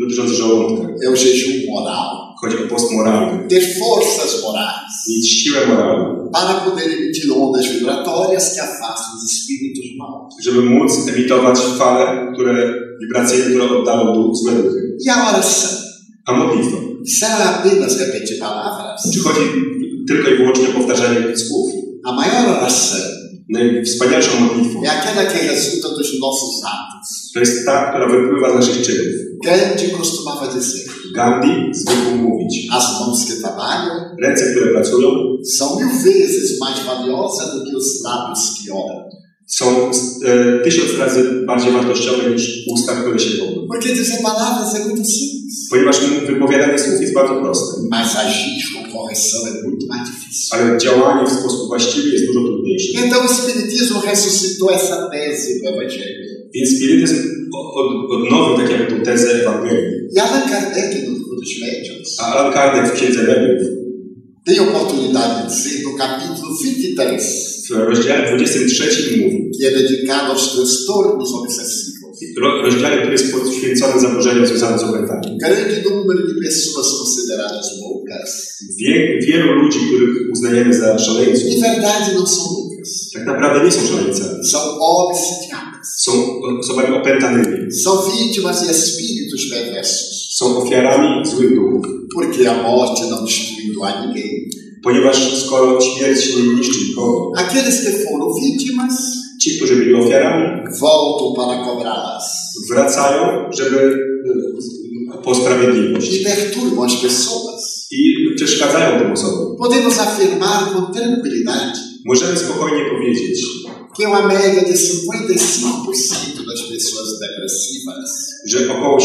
dotyczący żołądka. é o jejum moral. Chodzi o post moralny. Ter forças morais Mieć siłę moralną, para poder emitir ondas vibratórias que afastam os espíritos maus. żeby móc emitować fale, które wibracyjne, które oddalą duch, złe duchy. E a oração? A modlitwa? Será apenas repetir palavras? Czy chodzi tylko i wyłącznie o powtarzanie słów? A maior oração Najwspanialszą modlitwą é aquela que resulta dos nossos atos. to jest ta, która wypływa z naszych czynów. Gandhi costumava dizer: Gandhi zwykł mówić, as mãos que trabalham ręce, które pracują, são mil vezes mais valiosas do que os lábios que oram. są e, tysiąc razy bardziej wartościowe niż usta, które się modlą. Porque dizer palavras é muito simples, Ponieważ wypowiadanie słów jest bardzo proste, mas agir com correção é muito mais difícil. ale działanie w sposób właściwy jest dużo trudniejsze. Então o Espiritismo ressuscitou essa tese do Evangelho. Więc spirytyzm od, odnowił tak jakby tą tezę Ewangelii. E Allan Kardec, no livro dos Médiuns, A Alan Kardec w Księdze Mediów tem oportunidade de dizer no capítulo 23, w rozdziale 23 mówi, que é dedicado aos transtornos obsessivos. Ro, rozdziale, który jest poświęcony zaburzeniom związanym z. Grande número de pessoas consideradas loucas, Wie, wielu ludzi, których uznajemy za szaleńców, em verdade não são loucas, tak naprawdę nie są são obsidiadas. Są osobami opętanymi. Vítimas de espíritos perversos, Są ofiarami złych duchów. porque a morte não destruindo a ninguém. Ponieważ skoro śmierć nie niszczy nikogo, Aqueles que foram vítimas ci, którzy byli ofiarami, voltam para cobrá-las wracają, żeby e, po sprawiedliwość. e perturbam as pessoas. I przeszkadzają tym osobom. Podemos afirmar com tranquilidade Możemy spokojnie powiedzieć, que uma média de 55% das pessoas depressivas że około 55%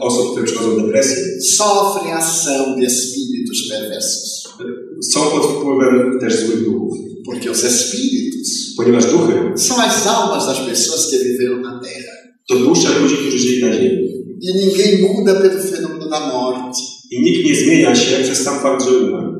osób, które przychodzą depresję, sofrem ação de espíritos perversos. są pod wpływem też złych duchów. Porque os espíritos Ponieważ duchy são as almas das pessoas que viveram na Terra. to dusze ludzi, którzy żyli na ziemi. E ninguém muda pelo fenômeno da morte. I nikt nie zmienia się przez sam fakt, że umarł.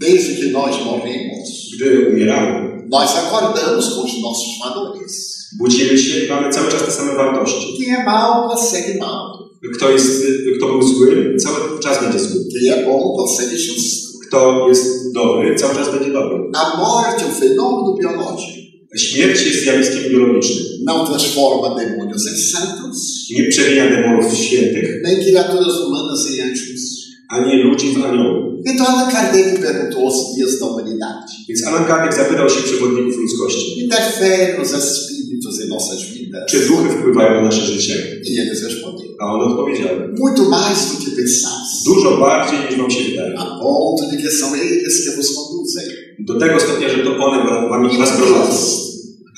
Desde que nós morremos, Gdy umieramy, nós acordamos com os nossos valores. budzimy się i mamy cały czas te same wartości. Quem é prossegue mal. Kto, jest, kto był zły, cały czas będzie zły. Quem é bom, prossegue justo. Kto jest dobry, cały czas będzie dobry. A morte é um fenômeno biológico. Śmierć jest zjawiskiem biologicznym. Não transforma demônios em santos, Nie przemienia demonów w świętych, nem criaturas humanas em anjos. Ani ludzi w aniołów. Então Allan Kardec perguntou aos guias da humanidade: Więc Alan Kardec zapytał się przewodników ludzkości, interferem os espíritos em nossas vidas? czy duchy wpływają na nasze życie? E eles responderam: A on odpowiedział, muito mais do que pensais, dużo bardziej niż wam się wydaje. a ponto de que são eles que vos conduzem. Do tego stopnia, że to one wam- was prowadzą.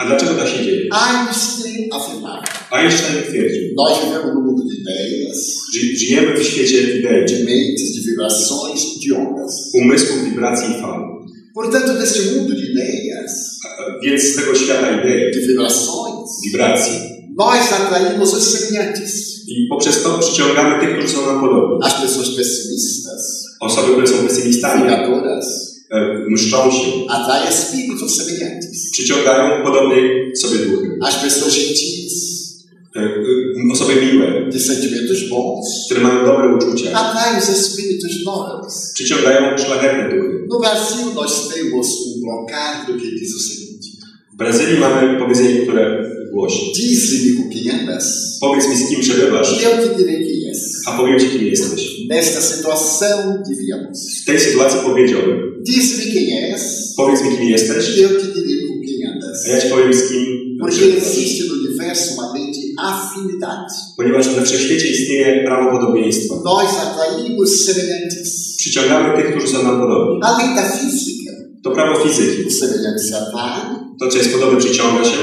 A dlaczego tak się? Einstein afirmava: Einstein twierdził, nós vivemos num mundo de ideias, że żyjemy w świecie idei, de mentes, de vibrações, de ondas. umysłów, wibracji i fal. Portanto, deste mundo de ideias, A- Więc z tego świata idei, de vibrações, wibracji. nós atraímos os semelhantes, I poprzez to przyciągamy tych, którzy są nam podobni. as pessoas pessimistas, Osoby, które są pesymistami, vingadoras, e, mszczą się, atrai espíritos semelhantes. przyciągają podobne sobie duchy. As pessoas gentis, E, e, Osoby miłe, de sentimentos bons, które mają dobre uczucia, atraem os espíritos nobres. przyciągają szlachetne duchy. No Brasil, nós temos um blocado que diz o seguinte: W Brazylii mamy powiedzenie, które głosi Dize-me com quem andas, Powiedz mi, z kim przebywasz, e eu te direi quem és. a powiem ci, kim jesteś. Nesta situação, diríamos: W tej sytuacji powiedziałbym, Dize-me quem és, powiedz mi, kim jesteś, e eu te direi com quem andas. a ja ci powiem, z kim Porque przebywasz. existe no universo uma lei de afinidade. Ponieważ we wszechświecie istnieje prawo podobieństwa. Nós atraímos semelhantes. Przyciągamy tych, którzy są nam podobni. A lei da física, To prawo fizyki. os semelhantes se atraem, To, co jest podobne, przyciąga się,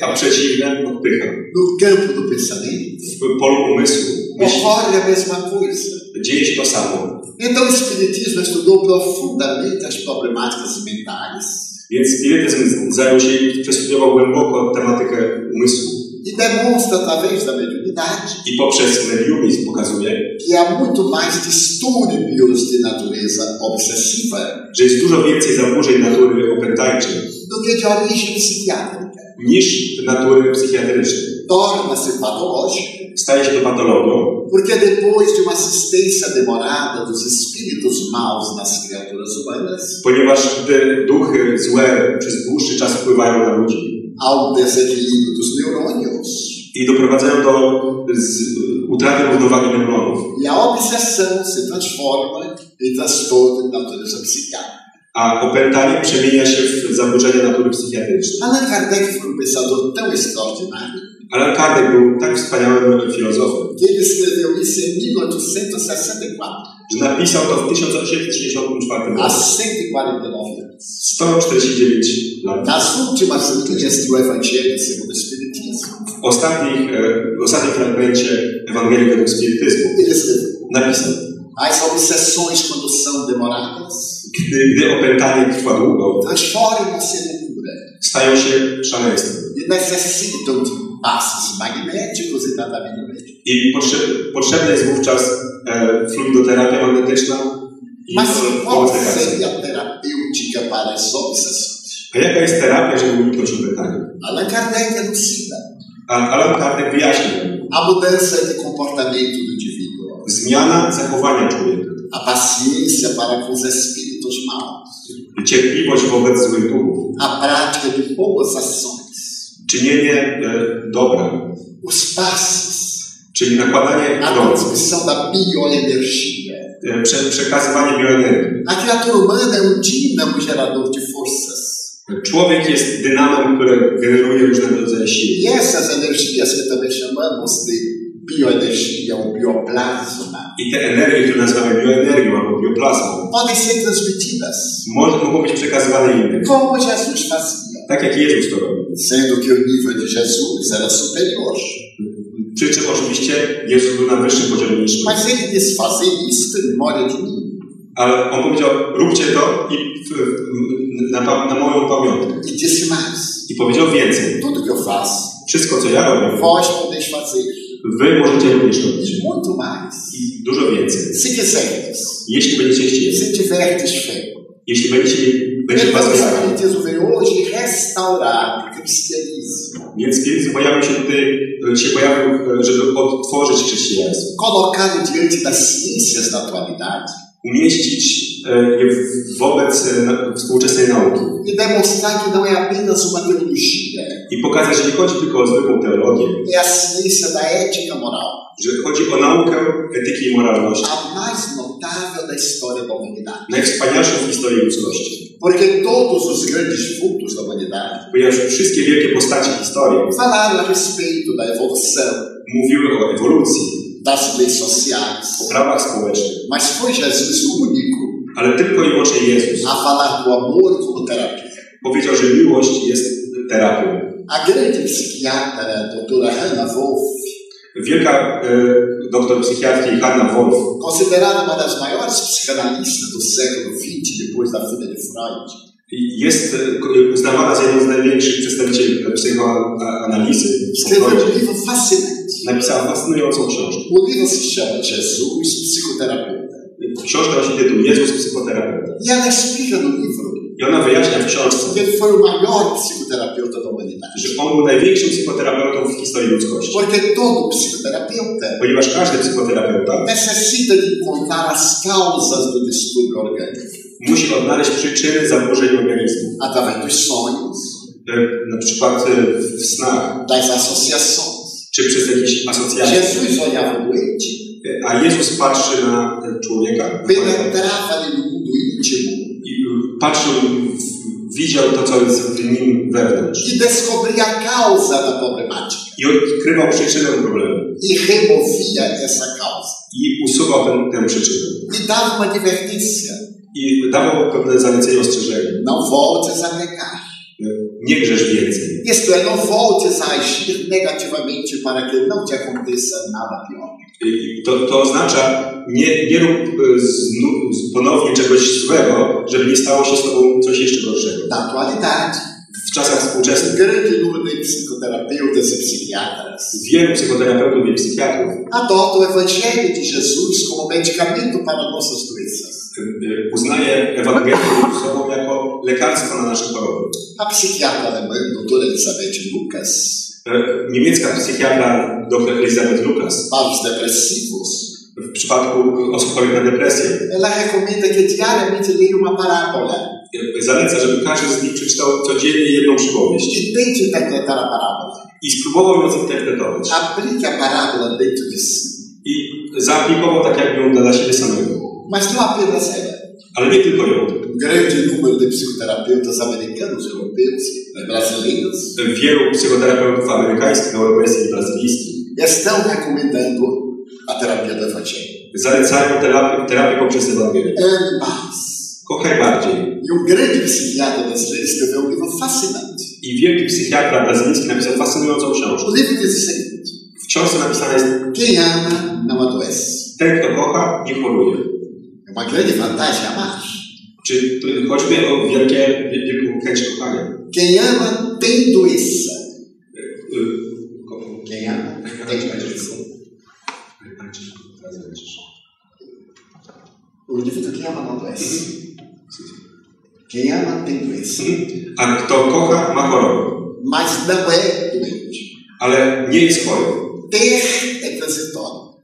a przeciwne odpycha. No campo do pensamento, W polu umysłu myśli ocorre a mesma coisa. dzieje się to samo. Então, o Espiritismo estudou profundamente as problemáticas mentais Więc spirytyzm zajął się i przestudiował głęboko tematykę umysłu. e demonstra, através da mediunidade, I poprzez mediumizm pokazuje, que há muito mais distúrbios de natureza obsessiva że jest dużo więcej zaburzeń natury opętańczej do que de origem psiquiátrica. niż natury psychiatrycznej. Torna-se patológico Staje się to patologią, Porque depois de uma assistência demorada dos espíritos maus nas criaturas humanas, ponieważ gdy duchy złe przez dłuższy czas wpływają na ludzi um desequilíbrio dos neurônios i doprowadzają do z, utraty równowagi neuronów, e a obsessão se transforma em transtorno de natureza psiquiátrica. A opętanie przemienia się w zaburzenia natury psychiatrycznej. Allan Kardec foi um pensador tão extraordinário Alan Kardec był tak wspaniałym filozofem, que ele escreveu isso em 1864, że napisał to w 1864 há roku. 149 anos. 149 lat. Nas últimas linhas do Evangelho segundo o Espiritismo, W ostatnich, e, w ostatnim fragmencie Ewangelii według spirytyzmu ele escreveu: napisał, As obsessões, quando são demoradas, transformam-se em loucura. stają się szaleństwem e necessitam de passos magnéticos e tratamento médico. i potrzeb, potrzebna jest wówczas e, fluidoterapia magnetyczna i Mas qual seria a terapêutica para as obsessões? A jaka jest terapia, żeby uniknąć opętania? Allan Kardec elucida A Alan Kardec wyjaśnił, a mudança de comportamento do indivíduo, zmiana zachowania człowieka, a paciência para com os espíritos maus, cierpliwość wobec złych duchów, a prática de boas ações, czynienie e, dobra, os passos, czyli nakładanie a transmissão da bioenergia. e, prze, przekazywanie bioenergii. A criatura humana é um dínamo gerador de forças. Człowiek jest dynamem, który generuje różnego rodzaju siły. E essas energias que também chamamos de bioenergia ou bioplasma, I te energie, które nazywamy bioenergią albo bioplazmą, podem ser transmitidas może, mogą być przekazywane innym. como Jesus fazia, Tak jak Jezus to robił. sendo que o nível de Jesus era superior. Przy czym oczywiście Jezus był na wyższym poziomie niż my. Mas ele disse isso em memória de mim. Ale on powiedział, róbcie to i w, w, na, pa- na moją pamiątkę. E disse mais: I powiedział więcej. tudo que eu faço, Wszystko, co ja robię, vós podeis fazer. Wy możecie również robić. E muito mais. I dużo więcej. Se quiserdes, Jeśli będziecie chcieli, se tiverdes fé. jeśli będziecie będzie was hoje restaurar o cristianismo, Więc spirytyzm pojawił się tutaj, e, się pojawił, e, żeby odtworzyć chrześcijaństwo. colocá-lo diante das ciências da atualidade Umieścić e, je wobec e, współczesnej nauki. e demonstrar que não é apenas uma teologia, I pokazać, że nie chodzi tylko o zwykłą teologię, é a ciência da ética moral, że chodzi o naukę etyki i moralności. a mais notável da história da humanidade. Najwspanialszą w historii ludzkości. Porque todos os grandes vultos da humanidade Ponieważ wszystkie wielkie postacie historii falaram a respeito da evolução, mówiły o ewolucji, das leis sociais, o prawach społecznych, mas foi Jesus o único ale tylko i wyłącznie Jezus a falar do amor como terapia. powiedział, że miłość jest terapią. A grande psiquiatra, doutora Hannah Wolff, Wielka e, doktor psychiatrii Hanna Wolf, considerada uma das maiores psicanalistas do século XX, depois da filha de Freud, jest e, uznawana za jedną z największych przedstawicieli psychoanalizy. escreveu um livro fascinante. Napisała fascynującą książkę. O livro se chama Jesus, Psicoterapeuta. Książka nosi tytuł Jezus psychoterapeuta. E ela explica no livro I ona wyjaśnia w que książce, ele foi o maior psicoterapeuta da humanidade. że on był największym psychoterapeutą w historii ludzkości. Porque todo psicoterapeuta Ponieważ każdy psychoterapeuta necessita de encontrar as causas do distúrbio orgânico musi odnaleźć przyczyny zaburzeń organizmu. através dos sonhos, Na przykład e, w snach, das associações. Czy przez jakieś asocjacje. Jesus olhava o doente, E, A Jezus patrzy na człowieka penetrava-lhe no mundo íntimo i e, patrzył, widział to, co jest w nim wewnątrz. e descobria causa da problemática I odkrywał przyczynę problemu. e removia essa causa. I usuwał tę, tę przyczynę. E dava uma advertência: I dawał pewne zalecenie, ostrzeżenie. não voltes a pecar. Nie grzesz więcej. Isto é, não voltes a agir negativamente para que não te aconteça nada pior. I To, to oznacza, nie, nie rób e, znu- z- ponownie czegoś złego, żeby nie stało się z tobą coś jeszcze gorszego. Da atualidade, W czasach współczesnych grande número de psicoterapeutas e psiquiatras wielu psychoterapeutów i psychiatrów adota o Evangelho de Jesus como medicamento para nossas doenças. E, e, uznaje Ewangelię Chrystusową jako lekarstwo na nasze choroby. A psiquiatra alemã, doutora Elizabeth Lucas, E, Niemiecka psychiatra dr Elizabeth Lucas para os depressivos, w przypadku osób chorych na depresję ela recomenda que diariamente leia uma parábola e, zaleca, żeby każdy z nich przeczytał codziennie jedną przypowieść e tente interpretar a parábola. i spróbował ją zinterpretować. Aplique a parábola dentro de si. I zaaplikował tak jakby ją dla siebie samego. Mas não apenas ela. Ale nie tylko ją. Grande número de psicoterapeutas americanos, europeus, brasileiros, Wielu psychoterapeutów amerykańskich, europejskich i brazylijskich estão recomendando a terapia do Evangelho. zalecają terapię, terapię poprzez Ewangelię. Ame mais. Kochaj bardziej. E um grande psiquiatra brasileiro escreveu um livro fascinante. I wielki psychiatra brazylijski napisał fascynującą książkę. O livro diz o seguinte: W książce napisane jest quem ama não adoece. ten, kto kocha, nie choruje. Uma grande vantagem amar. Czy tu chodzi tutaj o wielkie, wielką chęć kochania? Quem ama tem doença. Quem ama tem doença. O indivíduo que ama não adoece. Quem ama tem doença. A kto kocha, ma chorobę. Mas não é doente. Ale nie jest chory. Ter é transitório.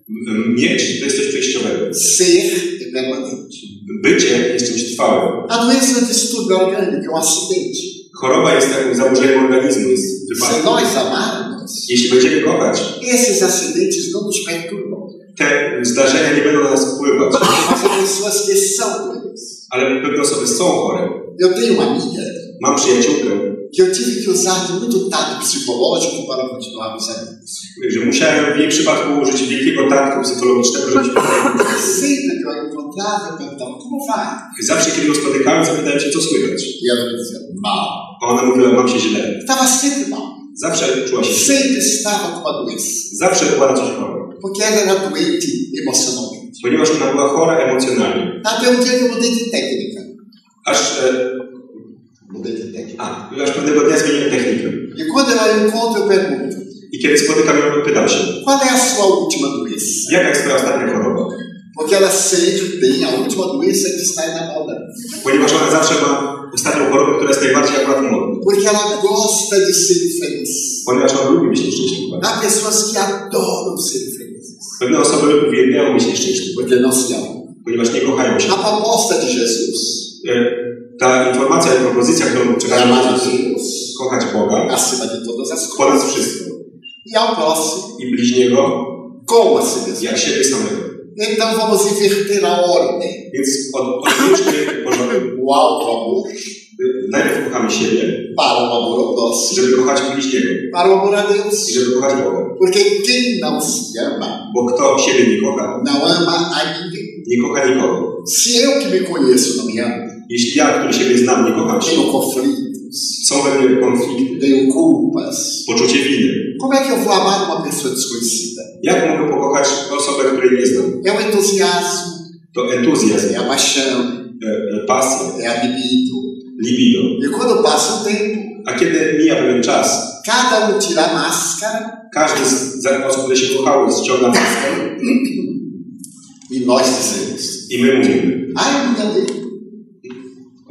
Mieć to jest coś przejściowego. Ser permanente. Bycie jest czymś trwałym. A doença um acidente. Choroba jest takim zaburzeniem organizmu, jest Se wypadkiem. nós amarmos, Jeśli będziemy kochać, esses acidentes não nos perturbam. te zdarzenia nie będą na nas wpływać. Mas há pessoas que são doentes. Ale pewne osoby są chore. Eu tenho uma amiga Mam przyjaciółkę, que eu tive que usar muito tato psicológico para continuarmos amigos. musiałem w jej przypadku użyć wielkiego taktu psychologicznego, żebyśmy Sempre que eu a encontrava, eu perguntava, como vai? Zawsze, kiedy ją spotykałem, zapytałem się, co słychać. E me dizia, mal. A ona mówiła, mam się źle. Estava sempre mal. Zawsze czuła się źle. Sempre estava com uma doença. Zawsze była coś chora. Porque ela era doente emocionalmente. Ponieważ ona była chora emocjonalnie. Até um dia eu mudei de técnica. Aż, e, Mudei de técnica. a, aż pewnego dnia zmieniłem technikę. E quando ela encontra, eu pergunto, I kiedy spotykam ją, pytam się, qual é a sua última doença? jaka jest twoja ostatnia choroba? Porque ela sempre tem a última doença que está na moda. Ponieważ ona zawsze ma ostatnią chorobę, która jest najbardziej akurat modna. Porque ela gosta de ser feliz. Ponieważ ona lubi być nieszczęśliwa. Há pessoas que adoram ser felizes. Pewne osoby uwielbiają być nieszczęśliwe, Porque não se amam. ponieważ nie kochają się. A proposta de Jesus E, Ta informacja, propozycja, którą Deus kochać Boga ponad wszystko E ao próximo i bliźniego como a si mesmo. jak siebie samego. Então vamos inverter a ordem. Więc od, odwróćmy porządek. O alto amor Najpierw kochamy siebie, para o amor ao próximo. żeby kochać bliźniego Para o amor a Deus. i żeby kochać Boga. Porque quem não se ama, Bo kto siebie nie kocha, não ama a ninguém. nie kocha nikogo. Se eu que me conheço não me amo, Jeśli ja, który siebie znam, nie kocham się, tenho conflitos, są we mnie konflikty, tenho culpas, poczucie winy. como é que eu vou amar uma pessoa desconhecida? Jak mogę pokochać osobę, której nie znam? É o enthusiasmo, To entuzjazm, é a paixão, e, e, pasja, é a libido. libido. E quando passa o tempo, A kiedy mija pewien czas, cada um tira a máscara. Każdy z z osób, które się kochały, ściąga maskę e nós dizemos: i my mówimy, Ai, me enganei.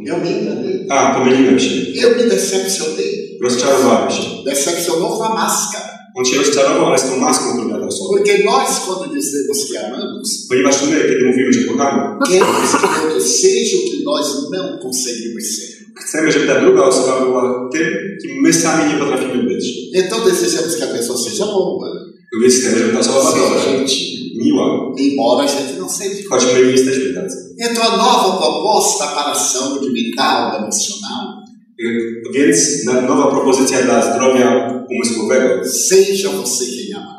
Eu me enganei. a, pomyliłem się, Eu me decepcionei. rozczarowałem się. Decepcionou com a máscara. On się rozczarował, ale z tą maską, sobie. Porque nós, quando dizemos que amamos, Ponieważ my, kiedy mówimy, że kochamy, queremos que o outro seja o que nós não conseguimos ser. chcemy, żeby ta druga osoba była tym, kim my sami nie potrafimy być. Então desejamos que a pessoa seja boa, Więc chcemy, żeby ta osoba była dobra, seja gentil, miła, embora a gente não seja. choć my nie jesteśmy tacy. Então a nova proposta para a saúde mental, emocional, Więc nowa propozycja dla zdrowia umysłowego. seja você quem ama.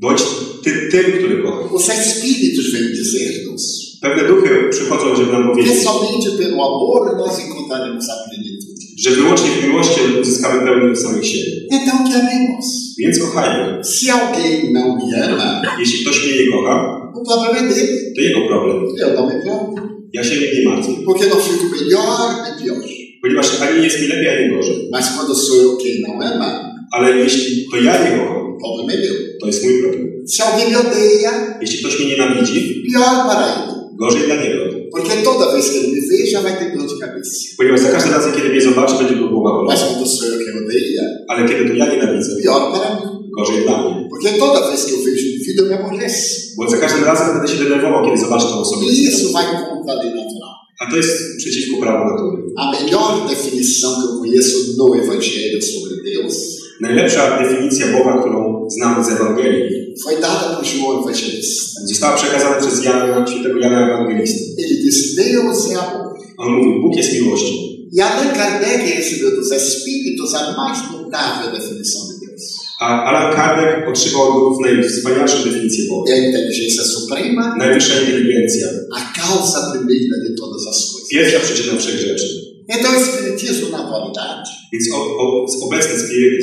Bądź ty tym, który kocha. Os espíritos vêm dizer-nos Pewne duchy przychodzą, żeby nam que powiedzieć, somente pelo amor nós encontraremos a plenitude. Że wyłącznie w miłości uzyskamy pełnię samych siebie. Então que amemos. Więc kochajmy. Se alguém não me ama, Jeśli ktoś mnie nie kocha, o problema é dele. to jego problem. Eu não me preocupo. Ja się nie martwię. Porque não fico melhor nem pior. Ponieważ ani jest mi lepiej, ani gorzej. Mas quando sou eu quem não ama, Ale jeśli to ja nie kocham, o problema é meu. to jest mój problem. Se alguém me odeia, Jeśli ktoś mnie nienawidzi, pior para ele. gorzej dla niego. Porque toda vez que ele me veja, vai ter dor de cabeça. Ponieważ za każdym razem, kiedy mnie zobaczy, będzie go głowa bolała. Mas quando sou eu quem odeia, Ale kiedy to ja nienawidzę, pior para mim. gorzej dla mnie. Porque toda vez que eu vejo um filho, eu me aborreço. Bo za każdym razem będę się denerwował, kiedy zobaczę tę osobę. E isso vai contra a lei natural. A to jest przeciwko prawu natury. A melhor definição que eu conheço no Evangelho sobre Deus Najlepsza definicja Boga, którą znamy z Ewangelii, foi dada por João Evangelista. została przekazana przez Jana, świętego Jana Ewangelistę. Ele diz: Deus é amor. On mówi, Bóg jest miłością. E Allan Kardec recebeu dos Espíritos a mais notável definição de Deus. A Alan Kardec otrzymał od Bogów najwspanialszą definicję Boga. É a inteligência suprema, Najwyższa inteligencja. a causa primeira de todas as coisas. Pierwsza przyczyna wszech rzeczy. Então, o Espiritismo, na atualidade,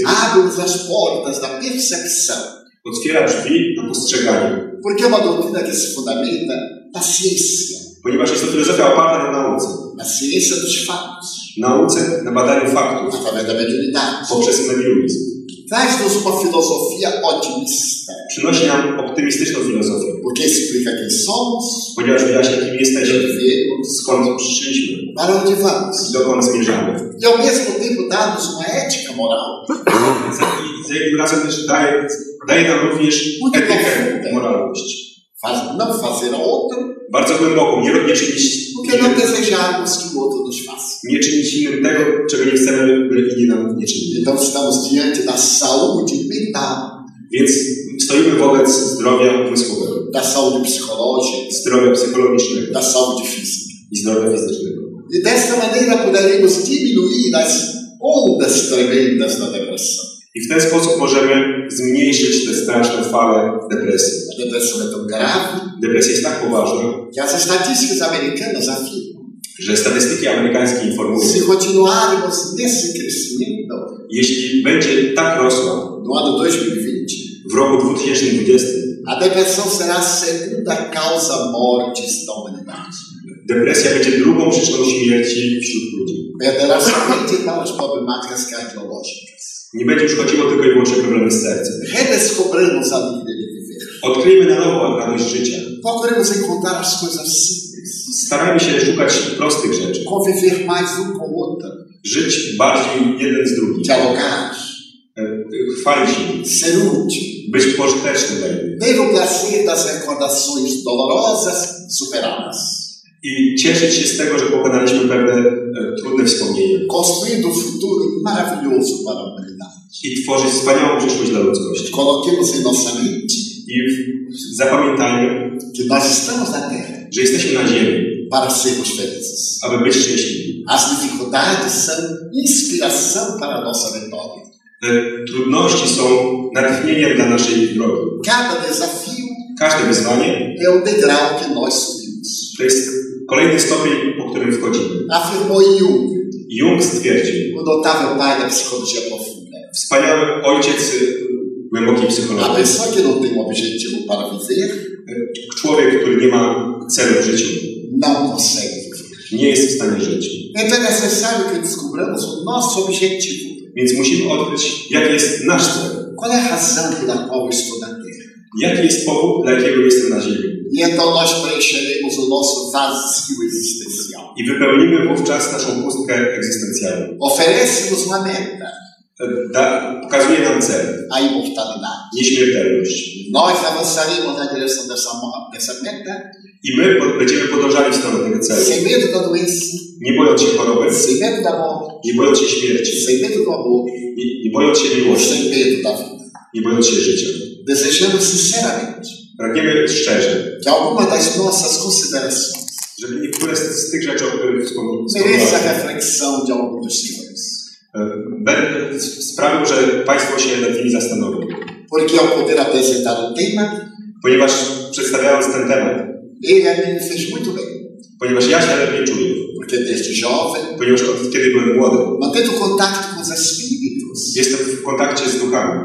abre-nos as portas da percepção. otwiera drzwi na postrzeganie. Porque é uma doutrina que se fundamenta na ciência, Ponieważ jest to filozofia oparta na nauce. na ciência dos fatos, Nauce na badaniu faktów através da mediunidade. poprzez mediumizm. Traz-nos uma filosofia otimista, Przynosi nam optymistyczną filozofię, porque explica quem somos, ponieważ wyjaśnia, kim jesteśmy, skąd przyszliśmy para onde vamos. i dokąd zmierzamy. E ao mesmo tempo dá-nos uma ética moral. Za jednym razem też daje, daje nam również etykę, moralność. Faz, não fazer outro, Bardzo głęboką, nie, nie czynić, nie czynić innym tego, czego nie chcemy, by inni nam nie czynili. Então estamos diante da saúde mental, Więc stoimy wobec zdrowia umysłowego, da saúde psicológica, zdrowia psychologicznego da saúde física. i zdrowia fizycznego. E desta maneira poderemos diminuir as ondas tremendas da depressão. I w ten sposób możemy zmniejszyć te straszne fale depresji. A depressão é tão grave Depresja jest tak poważna, que as estatísticas americanas afirmam że statystyki amerykańskie informują, se continuarmos nesse crescimento jeśli będzie tak rosła no ano 2020, w roku 2020, a depressão será a segunda causa da humanidade. depresja będzie drugą przyczyną śmierci wśród ludzi. Perderá somente para as problemáticas cardiológicas. Nie będzie już chodziło tylko i wyłącznie o problemy z sercem. Odkryjmy na nowo radość życia. Starajmy się szukać prostych rzeczy. Conviver mais um com o outro. Żyć bardziej jeden z drugim. Dialogar. E, Chwalić się. Ser útil. Być pożytecznym dla innych. Ter o prazer das recordações dolorosas superadas. I cieszyć się z tego, że pokonaliśmy pewne e, trudne wspomnienia. Construindo um futuro maravilhoso para. I tworzyć wspaniałą przyszłość dla ludzkości. Coloquemos em nossa mente I zapamiętajmy, que nós estamos na Terra że jesteśmy na ziemi, para sermos felizes. aby być szczęśliwi. As dificuldades são inspiração para a nossa vitória. Te trudności są natchnieniem dla naszej drogi. Cada desafio Każde wyzwanie é o degrau que nós subimos. to jest kolejny stopień, po którym wchodzimy. Afirmou Jung, Jung stwierdził, o notável pai da psicologia. Wspaniały ojciec y, głębokiej A psychologii. que objetivo para viver Człowiek, który nie ma celu w życiu, não consegue viver. nie jest w stanie żyć. Então é necessário que descobramos o nosso objetivo. Więc musimy odkryć, jaki jest nasz cel. Qual é a razão pela qual eu estou na Terra? Jaki jest powód, dla jakiego jestem na ziemi. E então nós preencheremos o nosso vazio existencial. I wypełnimy wówczas naszą pustkę egzystencjalną. Oferece-nos uma meta, Da, pokazuje nam cel, a imortalidade. nieśmiertelność. Nós avançaremos na direção dessa, dessa meta I my pod, będziemy podążali w stronę tego celu. sem medo da doença, Nie bojąc się choroby, sem medo da morte, nie bojąc się śmierci, sem medo do amor, nie, nie bojąc się miłości, sem medo da vida. nie bojąc się życia. Desejamos sinceramente Pragniemy szczerze, que alguma das nossas considerações żeby niektóre z, z tych rzeczy, o których mereça a wspomniałem, reflexão de algum dos senhores. E, będę sprawił, że Państwo się nad nimi zastanowią. Porque ao poder apresentar o tema, Ponieważ przedstawiając ten temat, ele a fez muito bem. ponieważ ja się lepiej czuję, Porque desde jovem, ponieważ od kiedy byłem młody, mantendo contato com os espíritos, jestem w kontakcie z duchami.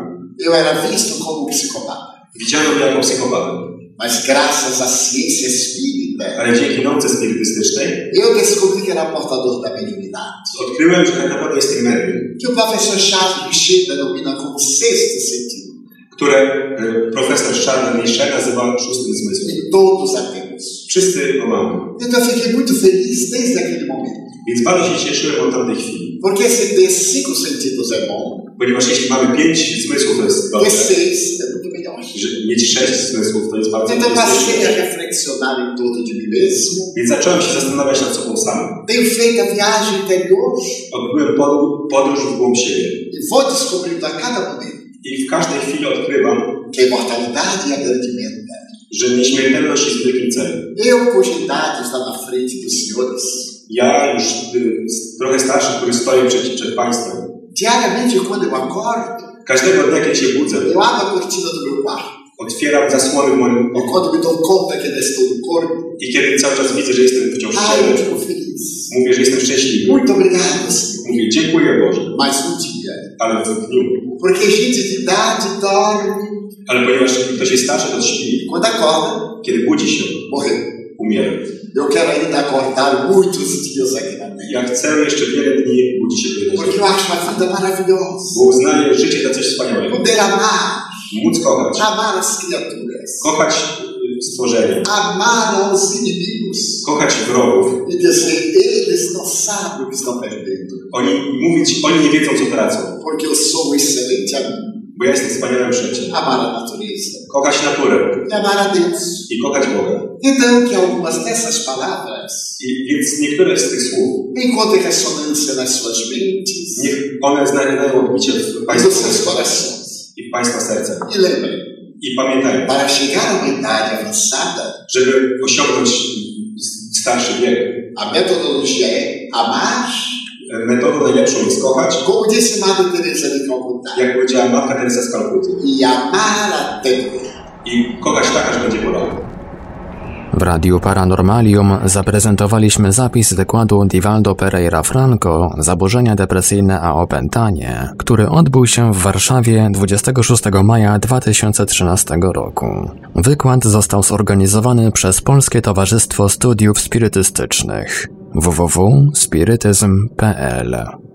eu era visto como um psicopata. Widziano mnie jako psychopatę, Mas graças à ciência espírita, ale dzięki nauce spirytystycznej eu descobri que era portador da mediunidade. odkryłem, że tak naprawdę jestem medium, Que o professor Charles Michel denomina como sexto sentido. które e, profesor Charles Michel nazywa szóstym zmysłem. E todos a temos. Wszyscy go mamy. Então eu fiquei muito feliz desde aquele momento. Więc bardzo się cieszyłem od tamtej chwili. Porque se ter cinco sentidos é bom, Ponieważ jeśli mamy pięć zmysłów, to jest ter dobrze. seis é muito melhor. Że mieć sześć zmysłów, to jest bardzo Então passei a dobrze. reflexionar em torno de mim mesmo. Więc zacząłem się zastanawiać nad sobą samym. Tenho feito a viagem interior Odbyłem pod- podróż w głąb siebie. e vou descobrindo a cada momento I w każdej chwili odkrywam, que a imortalidade e a że nieśmiertelność jest wielkim celem. Eu, cuja idade está na frente dos senhores, Ja już y, trochę starszy, który stoję przed, przed Państwem, diariamente quando eu acordo, każdego dnia, kiedy się budzę, eu abro a cortina do meu quarto. otwieram zasłony w moim pokoju quando me dou conta que ainda estou no corpo, i kiedy cały czas widzę, że jestem wciąż szczery, mówię, że jestem szczęśliwy. Muito obrigado. Mówię, dziękuję Boże, Mais um dia. ale w dniu. Porque gente de idade dorme. Ale ponieważ ktoś jest starszy, to śpi. Quando acorda, Kiedy budzi się, morreu. Eu quero ainda acordar muitos dias aqui na terra. Ja chcę jeszcze wiele dni budzić się wiele Porque eu acho a vida maravilhosa. Bo uznaję życie za coś wspaniałego. Poder amar, Móc kochać. amar as criaturas, Kochać stworzenia. amar aos inimigos Kochać wrogów. e dizer, eles não sabem o que estão perdendo. Oni mówić, oni nie wiedzą, co tracą. Porque eu sou um excelente amigo. Bo ja jestem wspaniałym przyjacielem. Amar a natureza Kochać naturę e amar a Deus. i kochać Boga. Então, que algumas dessas palavras I, więc niektóre z tych słów, encontrem ressonância nas suas mentes niech one znajdują odbicie w Państwa sercach i w Państwa sercach. E lembrem, I pamiętajmy, para chegar a uma idade avançada, żeby osiągnąć starszy wiek, a metodologia é amar, metodą najlepszą jest kochać, como disse Madre Teresa de Calcutá, jak powiedziała Matka Teresa z Kalkuty. e amar até. I kochać tak, aż będzie bolał. W Radiu Paranormalium zaprezentowaliśmy zapis wykładu Divaldo Pereira Franco Zaburzenia depresyjne a opętanie, który odbył się w Warszawie 26 maja 2013 roku. Wykład został zorganizowany przez Polskie Towarzystwo Studiów Spirytystycznych www.spirytyzm.pl